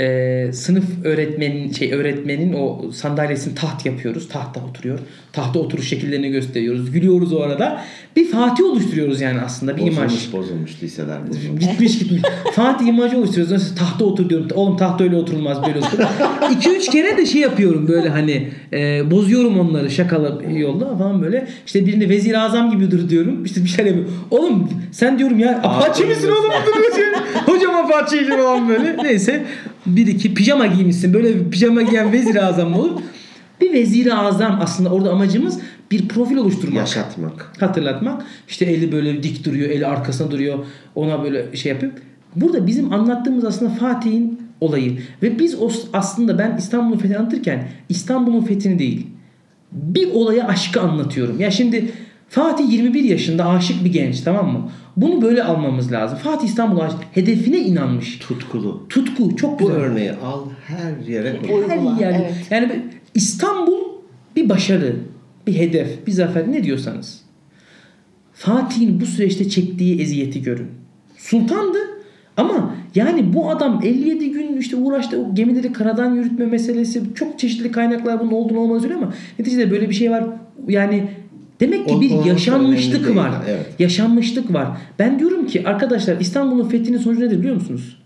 e, sınıf öğretmenin şey öğretmenin o sandalyesini taht yapıyoruz. Tahta oturuyor. Tahta oturuş şekillerini gösteriyoruz. Gülüyoruz o arada. Bir Fatih oluşturuyoruz yani aslında bir imaj. Bozulmuş bozulmuş liseler bozulmuş. (laughs) Gitmiş gitmiş. Fatih imajı oluşturuyoruz. Nasıl tahta otur diyorum. Oğlum tahta öyle oturulmaz böyle otur. (laughs) 2-3 kere de şey yapıyorum böyle hani e, bozuyorum onları şakalı yolla falan böyle. İşte birini vezir azam gibi dur diyorum. İşte bir şeyler yapıyorum. Oğlum sen diyorum ya apaçi misin oğlum? (laughs) Hocam apaçiydi falan böyle. Neyse bir iki pijama giymişsin. Böyle bir pijama giyen vezir azam olur? Bir vezir azam aslında orada amacımız bir profil oluşturmak Yaşatmak. hatırlatmak. İşte eli böyle dik duruyor, eli arkasına duruyor. Ona böyle şey yapıp. Burada bizim anlattığımız aslında Fatih'in olayı. Ve biz aslında ben İstanbul'un fethini anlatırken İstanbul'un fethini değil. Bir olaya aşkı anlatıyorum. Ya şimdi Fatih 21 yaşında aşık bir genç tamam mı? Bunu böyle almamız lazım. Fatih İstanbul'a aşık. Hedefine inanmış. Tutkulu. Tutku çok Bu güzel. örneği al her yere koy. Her yer. evet. Yani İstanbul bir başarı, bir hedef, bir zafer ne diyorsanız. Fatih'in bu süreçte çektiği eziyeti görün. Sultandı ama yani bu adam 57 gün işte uğraştı o gemileri karadan yürütme meselesi çok çeşitli kaynaklar bunun olduğunu olmaz öyle ama neticede böyle bir şey var. Yani demek ki bir yaşanmışlık var. evet. Yaşanmışlık var. Ben diyorum ki arkadaşlar İstanbul'un fethinin sonucu nedir biliyor musunuz?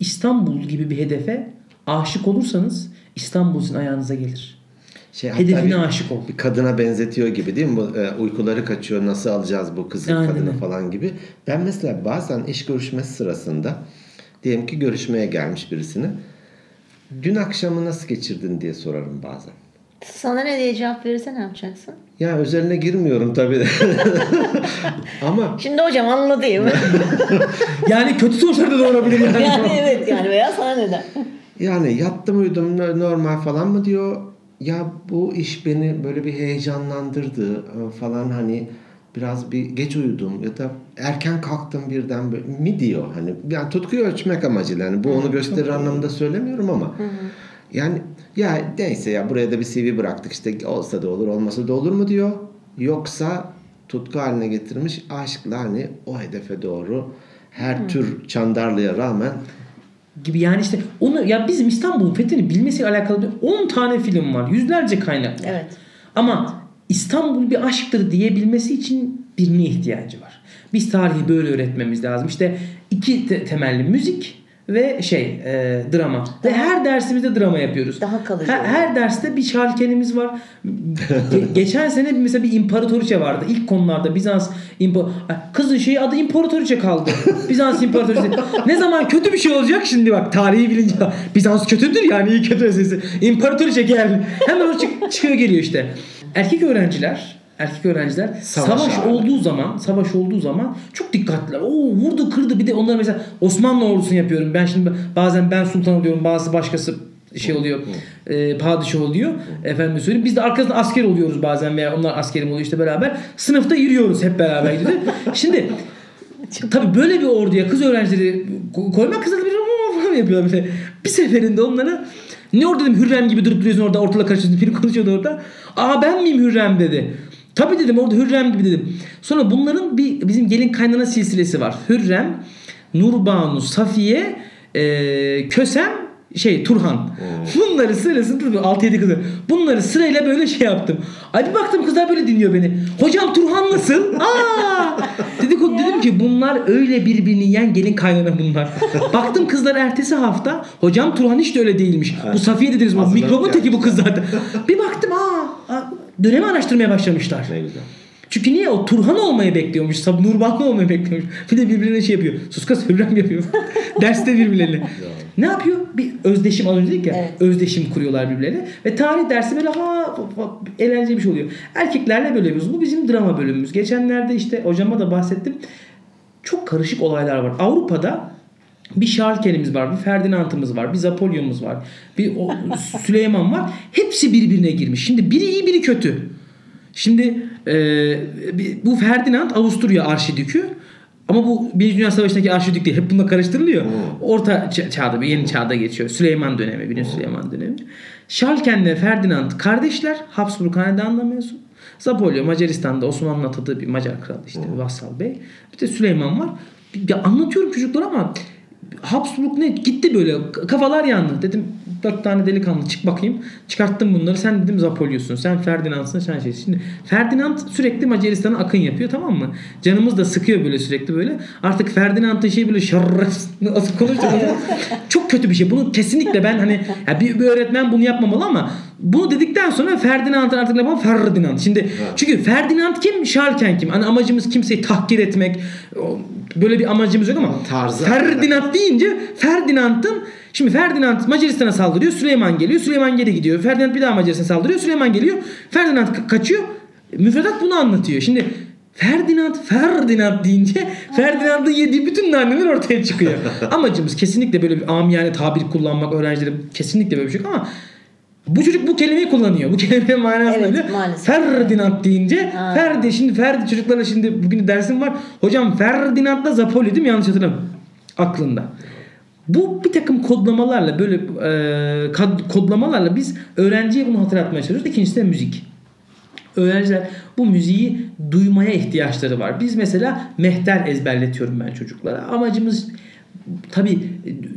İstanbul gibi bir hedefe aşık olursanız İstanbul sizin ayağınıza gelir. Şey, Hedefine bir- aşık ol. bir kadına benzetiyor gibi değil mi? Bu, e, uykuları kaçıyor nasıl alacağız bu kızı Aynen kadını falan gibi. Ben mesela bazen iş görüşmesi sırasında diyelim ki görüşmeye gelmiş birisini. Dün akşamı nasıl geçirdin diye sorarım bazen. Sana ne diye cevap verirse ne yapacaksın? Ya özeline girmiyorum tabii. (laughs) Ama Şimdi hocam anlatayım. (laughs) Yani kötü sonuçlar da doğurabilir yani. (laughs) yani evet yani veya sana neden? yani yattım uyudum no- normal falan mı diyor. Ya bu iş beni böyle bir heyecanlandırdı e, falan hani biraz bir geç uyudum ya da erken kalktım birden böyle mi diyor hani yani tutkuyu ölçmek amacıyla yani bu onu gösterir anlamında söylemiyorum ama yani ya neyse ya buraya da bir CV bıraktık işte olsa da olur olmasa da olur mu diyor yoksa tutku haline getirmiş. Aşkla hani o hedefe doğru her tür çandarlığa rağmen gibi yani işte onu ya bizim İstanbul'un fethini bilmesiyle alakalı bir 10 tane film var. Yüzlerce kaynak var. Evet. Ama İstanbul bir aşktır diyebilmesi için birine ihtiyacı var. Biz tarihi böyle öğretmemiz lazım. İşte iki te- temelli müzik ve şey e, drama. Ve her dersimizde drama yapıyoruz. Daha kalıcı Her, her derste bir şarkenimiz var. Ge- (laughs) geçen sene mesela bir imparatoriçe vardı. İlk konularda Bizans impa Ay, kızın şeyi adı imparatoriçe kaldı. Bizans imparatoriçe. ne zaman kötü bir şey olacak şimdi bak tarihi bilince Bizans kötüdür yani iyi kötü meselesi. İmparatoriçe gel. Hemen o çık- çıkıyor geliyor işte. Erkek öğrenciler erkek öğrenciler Savaş savaş, abi. olduğu zaman savaş olduğu zaman çok dikkatliler. Oo vurdu kırdı bir de onlar mesela Osmanlı ordusunu yapıyorum. Ben şimdi bazen ben sultan oluyorum bazı başkası şey oluyor e, padişah oluyor efendim söyleyeyim biz de arkasında asker oluyoruz bazen veya onlar askerim oluyor işte beraber sınıfta yürüyoruz hep beraber gidiyoruz. (laughs) şimdi tabii böyle bir orduya kız öğrencileri ko- koymak kızlar bir falan yapıyor böyle. Bir seferinde onlara ne orada dedim Hürrem gibi durup duruyorsun orada ortalık karışıyorsun (laughs) biri konuşuyordu orada. Aa ben miyim Hürrem dedi. Tabii dedim orada Hürrem gibi dedim. Sonra bunların bir bizim gelin kaynana silsilesi var. Hürrem, Nurbanu, Safiye, e, Kösem, şey Turhan. Bunları sırasını 6-7 kızı. Bunları sırayla böyle şey yaptım. Hadi baktım kızlar böyle dinliyor beni. Hocam Turhan nasıl? Aa! (laughs) Dedik, dedim ki bunlar öyle birbirini yiyen gelin kaynana bunlar. (laughs) baktım kızlar ertesi hafta hocam Turhan hiç de öyle değilmiş. Bu Safiye dediniz mikrobun teki bu kız zaten. bir baktım aa, aa dönemi araştırmaya başlamışlar. ne güzel. Çünkü niye? O Turhan olmayı bekliyormuş. Sab Nurbanlı olmayı bekliyormuş. Bir de birbirine şey yapıyor. Sus kız Hürrem yapıyor. (laughs) Derste birbirlerine. ne yapıyor? Bir özdeşim az önce dedik ya. Evet. Özdeşim kuruyorlar birbirlerine. Ve tarih dersi böyle ha eğlenceli bir şey oluyor. Erkeklerle böyle yapıyoruz. Bu bizim drama bölümümüz. Geçenlerde işte hocama da bahsettim. Çok karışık olaylar var. Avrupa'da bir Şarken'imiz var, bir Ferdinand'ımız var, bir Zapolyon'umuz var, bir Süleyman var. Hepsi birbirine girmiş. Şimdi biri iyi, biri kötü. Şimdi e, bu Ferdinand Avusturya arşidükü ama bu Birinci Dünya Savaşı'ndaki arşidük değil. Hep bununla karıştırılıyor. Orta ça- çağda, yeni çağda geçiyor. Süleyman dönemi, Birinci Süleyman dönemi. Şalken'le Ferdinand kardeşler. Habsburg hanedanına mensup. Zapolya Macaristan'da Osmanlı'nın atadığı bir Macar kralı işte bir vassal bey. Bir de Süleyman var. Bir anlatıyorum çocuklara ama Habsburg ne gitti böyle kafalar yandı. Dedim dört tane delikanlı çık bakayım. Çıkarttım bunları. Sen dedim Zapolyos'un. Sen Ferdinand'sın. Sen şey. Şimdi Ferdinand sürekli Macaristan'a akın yapıyor tamam mı? Canımız da sıkıyor böyle sürekli böyle. Artık Ferdinand'ın şey böyle şarraf. Çok kötü bir şey. Bunu kesinlikle ben hani bir, öğretmen bunu yapmamalı ama bunu dedikten sonra Ferdinand'ın artık yapalım? Ferdinand. Şimdi çünkü Ferdinand kim? Şarken kim? Hani amacımız kimseyi tahkir etmek. Böyle bir amacımız yok ama. Ferdinand deyince Ferdinand'ın Şimdi Ferdinand Macaristan'a saldırıyor. Süleyman geliyor. Süleyman geri gidiyor. Ferdinand bir daha Macaristan'a saldırıyor. Süleyman geliyor. Ferdinand ka- kaçıyor. Müfredat bunu anlatıyor. Şimdi Ferdinand Ferdinand deyince Ferdinand'ın yediği bütün naneler ortaya çıkıyor. (laughs) Amacımız kesinlikle böyle bir amiyane tabir kullanmak öğrencilere kesinlikle böyle bir şey yok ama bu çocuk bu kelimeyi kullanıyor. Bu kelimenin manası Evet, öyle. maalesef. Ferdinand deyince Ha. Ferdi şimdi Ferdi çocuklara şimdi bugün dersim var. Hocam Ferdinand'la Zapoli değil mi? Yanlış hatırlamıyorum. Aklında. Bu bir takım kodlamalarla böyle e, kad- kodlamalarla biz öğrenciye bunu hatırlatmaya çalışıyoruz. İkincisi de müzik. Öğrenciler bu müziği duymaya ihtiyaçları var. Biz mesela mehter ezberletiyorum ben çocuklara. Amacımız tabi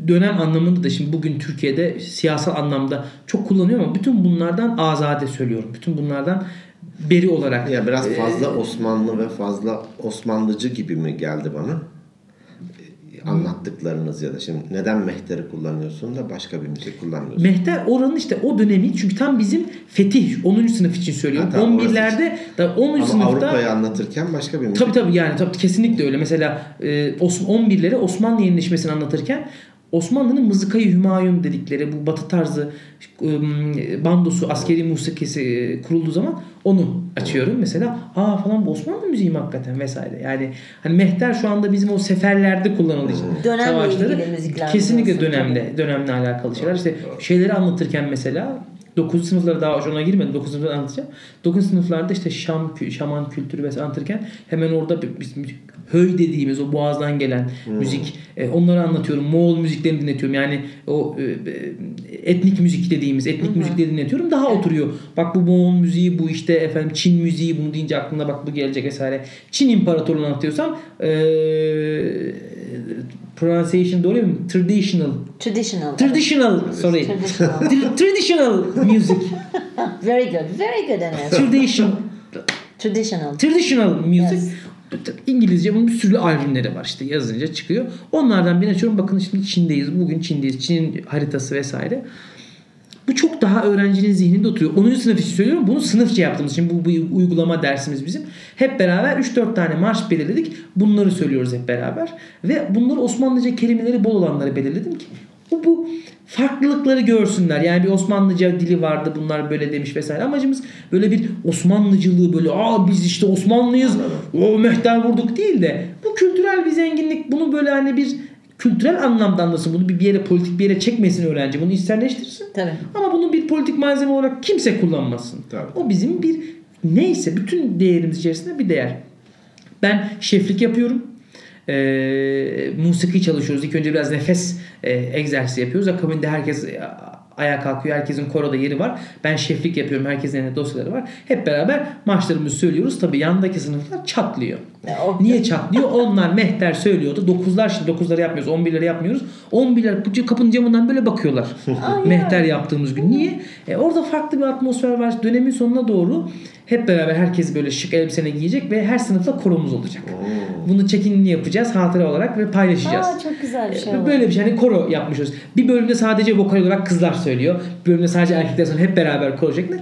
dönem anlamında da şimdi bugün Türkiye'de siyasal anlamda çok kullanıyor ama bütün bunlardan azade söylüyorum. Bütün bunlardan beri olarak. Ya biraz Ee, fazla Osmanlı ve fazla Osmanlıcı gibi mi geldi bana? Anlattıklarınız ya da şimdi neden mehteri kullanıyorsun da başka bir müzik kullanmıyorsun? Mehter oranın işte o dönemi çünkü tam bizim fetih 10. sınıf için söylüyorum. Ha, tamam, 11'lerde da 10. Ama sınıfta Avrupa'yı anlatırken başka bir müzik. Tabii tabii yani tabii kesinlikle öyle. Mesela e, Os- 11'lere Osmanlı yenileşmesini anlatırken Osmanlı'nın mızıkayı hümayun dedikleri bu batı tarzı bandosu, askeri musikisi e, kurulduğu zaman onu açıyorum. Mesela aa falan bu Osmanlı müziği mi hakikaten vesaire. Yani hani mehter şu anda bizim o seferlerde kullanıldığı için. Dönemle savaşları ilgili müzikler Kesinlikle dönemle, dönemle alakalı şeyler. İşte şeyleri anlatırken mesela 9. sınıflara daha ona girmedim. 9. sınıfları anlatacağım. 9. sınıflarda işte Şam, şaman kültürü vesaire anlatırken hemen orada biz höy dediğimiz o boğazdan gelen hmm. müzik e, onları anlatıyorum. Moğol müziklerini dinletiyorum. Yani o e, etnik müzik dediğimiz etnik hmm. müzikleri dinletiyorum. Daha oturuyor. Bak bu Moğol müziği bu işte efendim Çin müziği bunu deyince aklına bak bu gelecek vesaire. Çin imparatorluğunu anlatıyorsam e, pronunciation doğru mu? Traditional. Traditional. Traditional. Evet. Sorry. Traditional. Traditional music. very good. Very good Enes. Traditional. Traditional. Traditional music. Yes. İngilizce bunun bir sürü albümleri var işte yazınca çıkıyor. Onlardan birini açıyorum. Bakın şimdi Çin'deyiz. Bugün Çin'deyiz. Çin'in haritası vesaire. Bu çok daha öğrencinin zihninde oturuyor. 10. sınıf için söylüyorum. Bunu sınıfça yaptığımız için bu, bu uygulama dersimiz bizim. Hep beraber 3-4 tane marş belirledik. Bunları söylüyoruz hep beraber. Ve bunları Osmanlıca kelimeleri bol olanları belirledim ki bu, bu farklılıkları görsünler. Yani bir Osmanlıca dili vardı bunlar böyle demiş vesaire. Amacımız böyle bir Osmanlıcılığı böyle aa biz işte Osmanlıyız o mehter vurduk değil de bu kültürel bir zenginlik bunu böyle hani bir kültürel anlamda anlasın. Bunu bir yere politik bir yere çekmesin öğrenci. Bunu içselleştirsin. Tabii. Ama bunu bir politik malzeme olarak kimse kullanmasın. Tabii. O bizim bir neyse bütün değerimiz içerisinde bir değer. Ben şeflik yapıyorum. Ee, musiki çalışıyoruz. İlk önce biraz nefes e, egzersizi yapıyoruz. Akabinde herkes ayağa kalkıyor. Herkesin koroda yeri var. Ben şeflik yapıyorum. Herkesin elinde dosyaları var. Hep beraber maçlarımızı söylüyoruz. Tabii yandaki sınıflar çatlıyor. Niye çatlıyor? Onlar mehter söylüyordu. Dokuzlar şimdi dokuzları yapmıyoruz. On birleri yapmıyoruz. On birler kapının camından böyle bakıyorlar. (laughs) mehter yaptığımız gün. Niye? E, orada farklı bir atmosfer var. Dönemin sonuna doğru hep beraber herkes böyle şık elbiseni giyecek ve her sınıfta koromuz olacak. Oo. Bunu çekinli yapacağız hatıra olarak ve paylaşacağız. Aa, çok güzel bir şey. Ee, böyle bir şey. Hani koro yapmışız. Bir bölümde sadece vokal olarak kızlar söylüyor. Bir bölümde sadece erkekler söylüyor. Hep beraber koro şeklinde.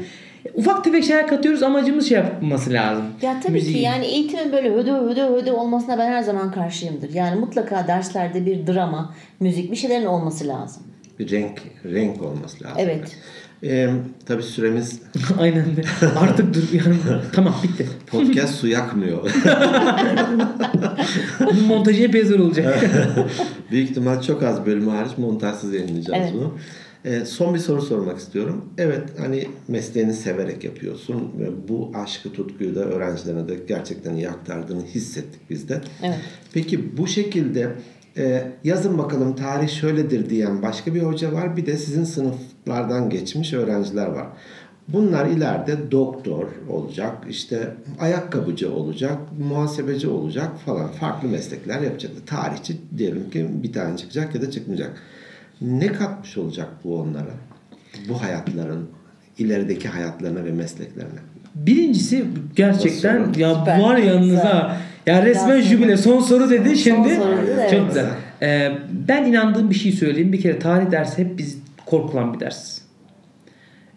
Ufak tefek şeyler katıyoruz. Amacımız şey yapması lazım. Ya tabii Müziği. ki yani eğitimin böyle hödö hödö hödö olmasına ben her zaman karşıyımdır. Yani mutlaka derslerde bir drama, müzik bir şeylerin olması lazım. Bir renk renk olması lazım. Evet. Ee, tabii süremiz... (laughs) Aynen de. Artık dur yani. tamam bitti. Podcast su yakmıyor. (laughs) Bunun montajı zor olacak. (laughs) Büyük ihtimal çok az bölümü hariç montajsız yayınlayacağız evet. bunu. Ee, son bir soru sormak istiyorum. Evet hani mesleğini severek yapıyorsun. Bu aşkı tutkuyu da öğrencilerine de gerçekten iyi aktardığını hissettik biz de. Evet. Peki bu şekilde e, yazın bakalım tarih şöyledir diyen başka bir hoca var. Bir de sizin sınıflardan geçmiş öğrenciler var. Bunlar ileride doktor olacak, işte ayakkabıcı olacak, muhasebeci olacak falan farklı meslekler yapacak. Tarihçi diyelim ki bir tane çıkacak ya da çıkmayacak. Ne katmış olacak bu onlara? Bu hayatların, ilerideki hayatlarına ve mesleklerine. Birincisi gerçekten ya Süper. var yanınıza ya resmen jübile son soru dedi şimdi. Son soru dedi, Çok güzel. Ee, ben inandığım bir şey söyleyeyim. Bir kere tarih dersi hep biz korkulan bir ders.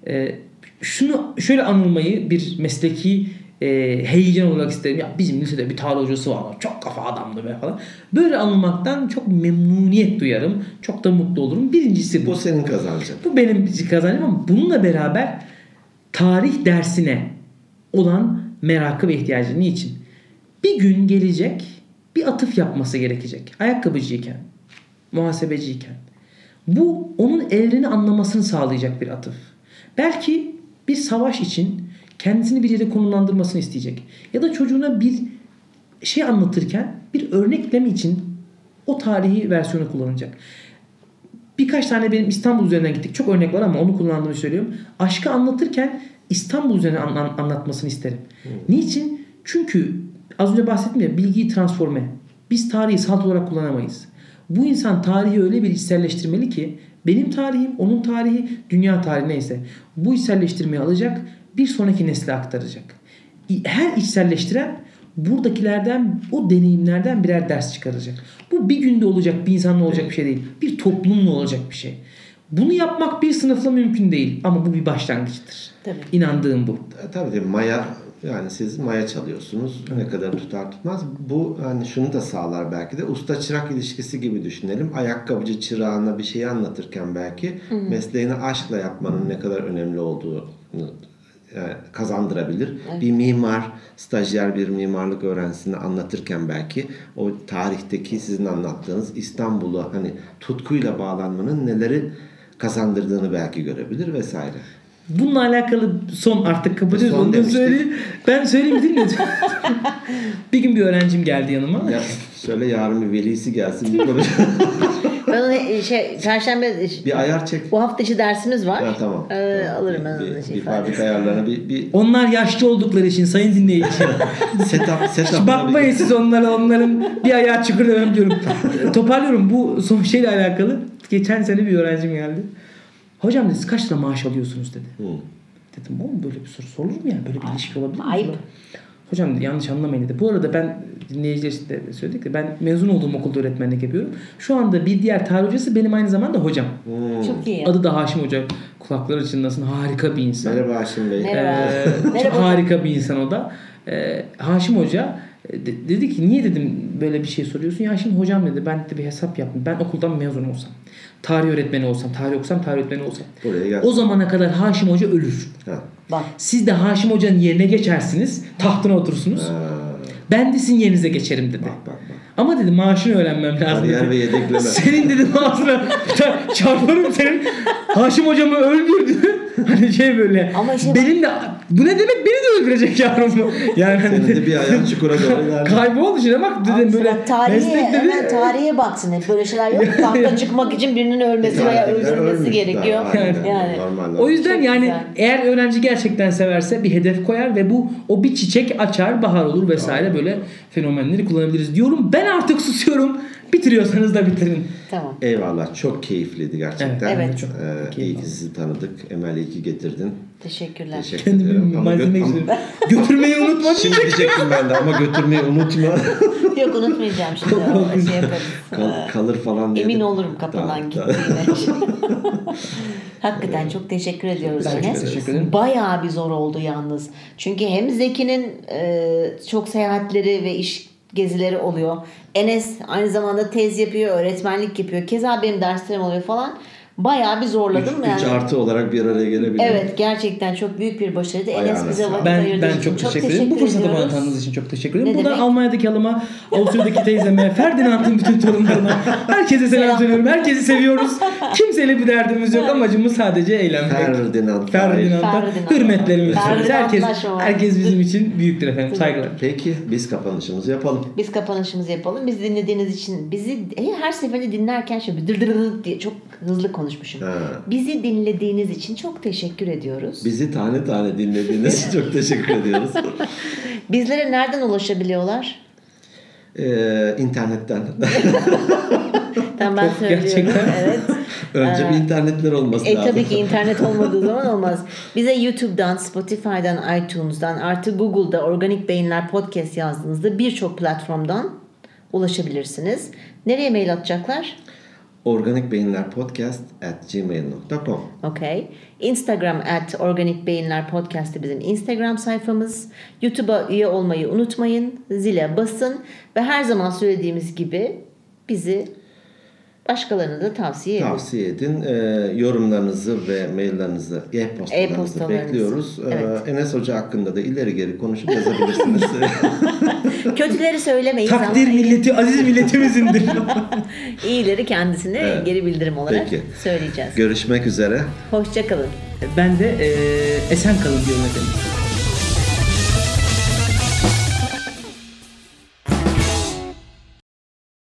Ee, şunu şöyle anılmayı bir mesleki e, heyecan olarak isterim. Ya bizim lisede bir tarih hocası var. Çok kafa adamdı be falan. Böyle anılmaktan çok memnuniyet duyarım. Çok da mutlu olurum. Birincisi bu. Bu senin kazancın. Bu benim kazancım ama bununla beraber tarih dersine olan merakı ve ihtiyacı. Niçin? Bir gün gelecek bir atıf yapması gerekecek. Ayakkabıcıyken, muhasebeciyken. Bu onun evreni anlamasını sağlayacak bir atıf. Belki bir savaş için kendisini bir yere konumlandırmasını isteyecek. Ya da çocuğuna bir şey anlatırken bir örnekleme için o tarihi versiyonu kullanacak. Birkaç tane benim İstanbul üzerinden gittik. Çok örnek var ama onu kullandığımı söylüyorum. Aşkı anlatırken İstanbul üzerinden an, an, anlatmasını isterim. Hmm. Niçin? Çünkü az önce bahsettim ya bilgiyi transforme. Biz tarihi salt olarak kullanamayız. Bu insan tarihi öyle bir içselleştirmeli ki benim tarihim, onun tarihi, dünya tarihi neyse. Bu içselleştirmeyi alacak, bir sonraki nesle aktaracak. Her içselleştiren buradakilerden, o deneyimlerden birer ders çıkaracak. Bu bir günde olacak, bir insanla olacak bir şey değil. Bir toplumla olacak bir şey. Bunu yapmak bir sınıfla mümkün değil ama bu bir başlangıçtır. Tabii. İnandığım bu. Tabii Maya yani siz maya çalıyorsunuz. Ne kadar tutar tutmaz. Bu hani şunu da sağlar belki de. Usta çırak ilişkisi gibi düşünelim. Ayakkabıcı çırağına bir şey anlatırken belki hı hı. mesleğini aşkla yapmanın ne kadar önemli olduğunu e, kazandırabilir. Evet. Bir mimar, stajyer bir mimarlık öğrencisini anlatırken belki o tarihteki sizin anlattığınız İstanbul'u hani tutkuyla bağlanmanın neleri kazandırdığını belki görebilir vesaire. Bununla alakalı son artık kapatıyoruz. Son Onu da demiştik. söyleyeyim. Ben söyleyeyim değil (laughs) mi? bir gün bir öğrencim geldi yanıma. Ya söyle yarın bir velisi gelsin. (laughs) Ben onu şey perşembe bir ayar çek. bu hafta içi dersimiz var. Ha, tamam. Ee, Tamam. alırım ben bir, onu bir, şey fabrika ayarlarına bir, bir Onlar yaşlı oldukları için sayın dinleyici. (laughs) setup setup. Bakmayın siz onlara onların bir ayağı çukur demem diyorum. (laughs) Toparlıyorum bu son şeyle alakalı. Geçen sene bir öğrencim geldi. Hocam dedi siz kaç lira maaş alıyorsunuz dedi. Hı. Dedim oğlum böyle bir soru sorulur mu ya? Böyle bir ilişki olabilir mi? Ayıp. Hocam yanlış anlamayın dedi. Bu arada ben dinleyiciler için de söyledik de ben mezun olduğum okulda öğretmenlik yapıyorum. Şu anda bir diğer tarih hocası benim aynı zamanda hocam. Hmm. Çok iyi. Adı da Haşim Hoca. Kulakları çınlasın harika bir insan. Merhaba Haşim Bey. Merhaba. Ee, Merhaba harika bir insan o da. Ee, Haşim Hoca e, de- dedi ki niye dedim böyle bir şey soruyorsun? Ya şimdi hocam dedi ben de bir hesap yaptım. Ben okuldan mezun olsam. Tarih öğretmeni olsam, tarih okusam, tarih öğretmeni olsam. O zamana kadar Haşim Hoca ölür. Ha. Bak. Siz de Haşim Hoca'nın yerine geçersiniz. Tahtına oturursunuz. Ha. Ben de sizin yerinize geçerim dedi. Bak bak bak. Ama dedi maaşını öğrenmem lazım Kariyer ve yedekleme. (laughs) Senin dedi maaşına (laughs) çarparım senin. Haşim hocamı öldürdü. (laughs) Hani şey böyle. Ama işte benim de bu ne demek beni de öldürecek bu. Yani hani de bir ayağın çukura doğru. Kayboldu şimdi bak dedim Abi böyle tarihe, hemen dedi. tarihe baksın. Hep böyle şeyler yok. Tahta çıkmak için birinin ölmesi veya öldürülmesi gerekiyor. Daha, aynen. Yani. Normal. O yüzden Çok yani güzel. eğer öğrenci gerçekten severse bir hedef koyar ve bu o bir çiçek açar, bahar olur vesaire böyle fenomenleri kullanabiliriz diyorum. Ben artık susuyorum. Bitiriyorsanız da bitirin. Tamam. Eyvallah. Çok keyifliydi gerçekten. Evet. Evet. Çok Ee, iyi ki sizi tanıdık. Emel iyi ki getirdin. Teşekkürler. Teşekkür Kendimi ederim. Malzeme gö- için götürmeyi unutma. Şimdi diyecektim ben de ama götürmeyi unutma. (laughs) Yok unutmayacağım şimdi. O şey yaparız. Kal- kalır falan diye. Emin olurum kapından gittiğine. (laughs) (laughs) Hakikaten çok teşekkür ediyoruz Ben Enes. teşekkür ederim. Bayağı bir zor oldu yalnız. Çünkü hem Zeki'nin e, çok seyahatleri ve iş gezileri oluyor. Enes aynı zamanda tez yapıyor, öğretmenlik yapıyor. Keza benim derslerim oluyor falan. Bayağı bir zorladım Üç, yani. üç artı olarak bir araya gelebiliyor. Evet gerçekten çok büyük bir başarıydı. Enes bize sağlık. vakit Ben ayırdığı ben için çok teşekkür ederim. Bu fırsatı bana tanıdığınız için çok teşekkür ederim. Ne Buradan demek? Almanya'daki halıma, Avusturya'daki teyzeme, Ferdinand'ın bütün torunlarına herkese selam söylüyorum. Herkesi seviyoruz. Kimseyle bir derdimiz yok. Amacımız sadece eğlenmek. Ferdinand. Ferdinand'a Ferdinand. hürmetlerimizi sunuyoruz. Herkes, herkes bizim için büyüktür efendim. Saygılar. Peki biz kapanışımızı yapalım. Biz kapanışımızı yapalım. Biz dinlediğiniz için bizi her seferinde dinlerken şöyle dır dır dır diye çok hızlı konuşmuşum. Ha. Bizi dinlediğiniz için çok teşekkür ediyoruz. Bizi tane tane dinlediğiniz için çok teşekkür ediyoruz. (laughs) Bizlere nereden ulaşabiliyorlar? Ee, internetten. (laughs) Tamam ben söylüyorum. gerçekten. Evet. (laughs) Önce bir internetler olması E lazım. tabii ki internet olmadığı zaman olmaz. Bize YouTube'dan, Spotify'dan, iTunes'dan artı Google'da Organik Beyinler Podcast yazdığınızda birçok platformdan ulaşabilirsiniz. Nereye mail atacaklar? Organikbeyinlerpodcast at gmail.com Okay. Instagram at Organik Beyinler Podcast'ı bizim Instagram sayfamız. YouTube'a üye olmayı unutmayın. Zile basın. Ve her zaman söylediğimiz gibi bizi başkalarına da tavsiye edin. Tavsiye edin. Ee, yorumlarınızı ve maillerinizi, e-postalarınızı E-postalarınızı. bekliyoruz. Ee, Evet. Enes Hoca hakkında da ileri geri konuşup yazabilirsiniz. (laughs) (laughs) Kötüleri söylemeyiz Takdir ama milleti aziz milletimizindir. (laughs) iyileri kendisine Evet. geri bildirim olarak Peki. söyleyeceğiz. Görüşmek üzere. Hoşçakalın. ben de eee esen kalın diyorum efendim.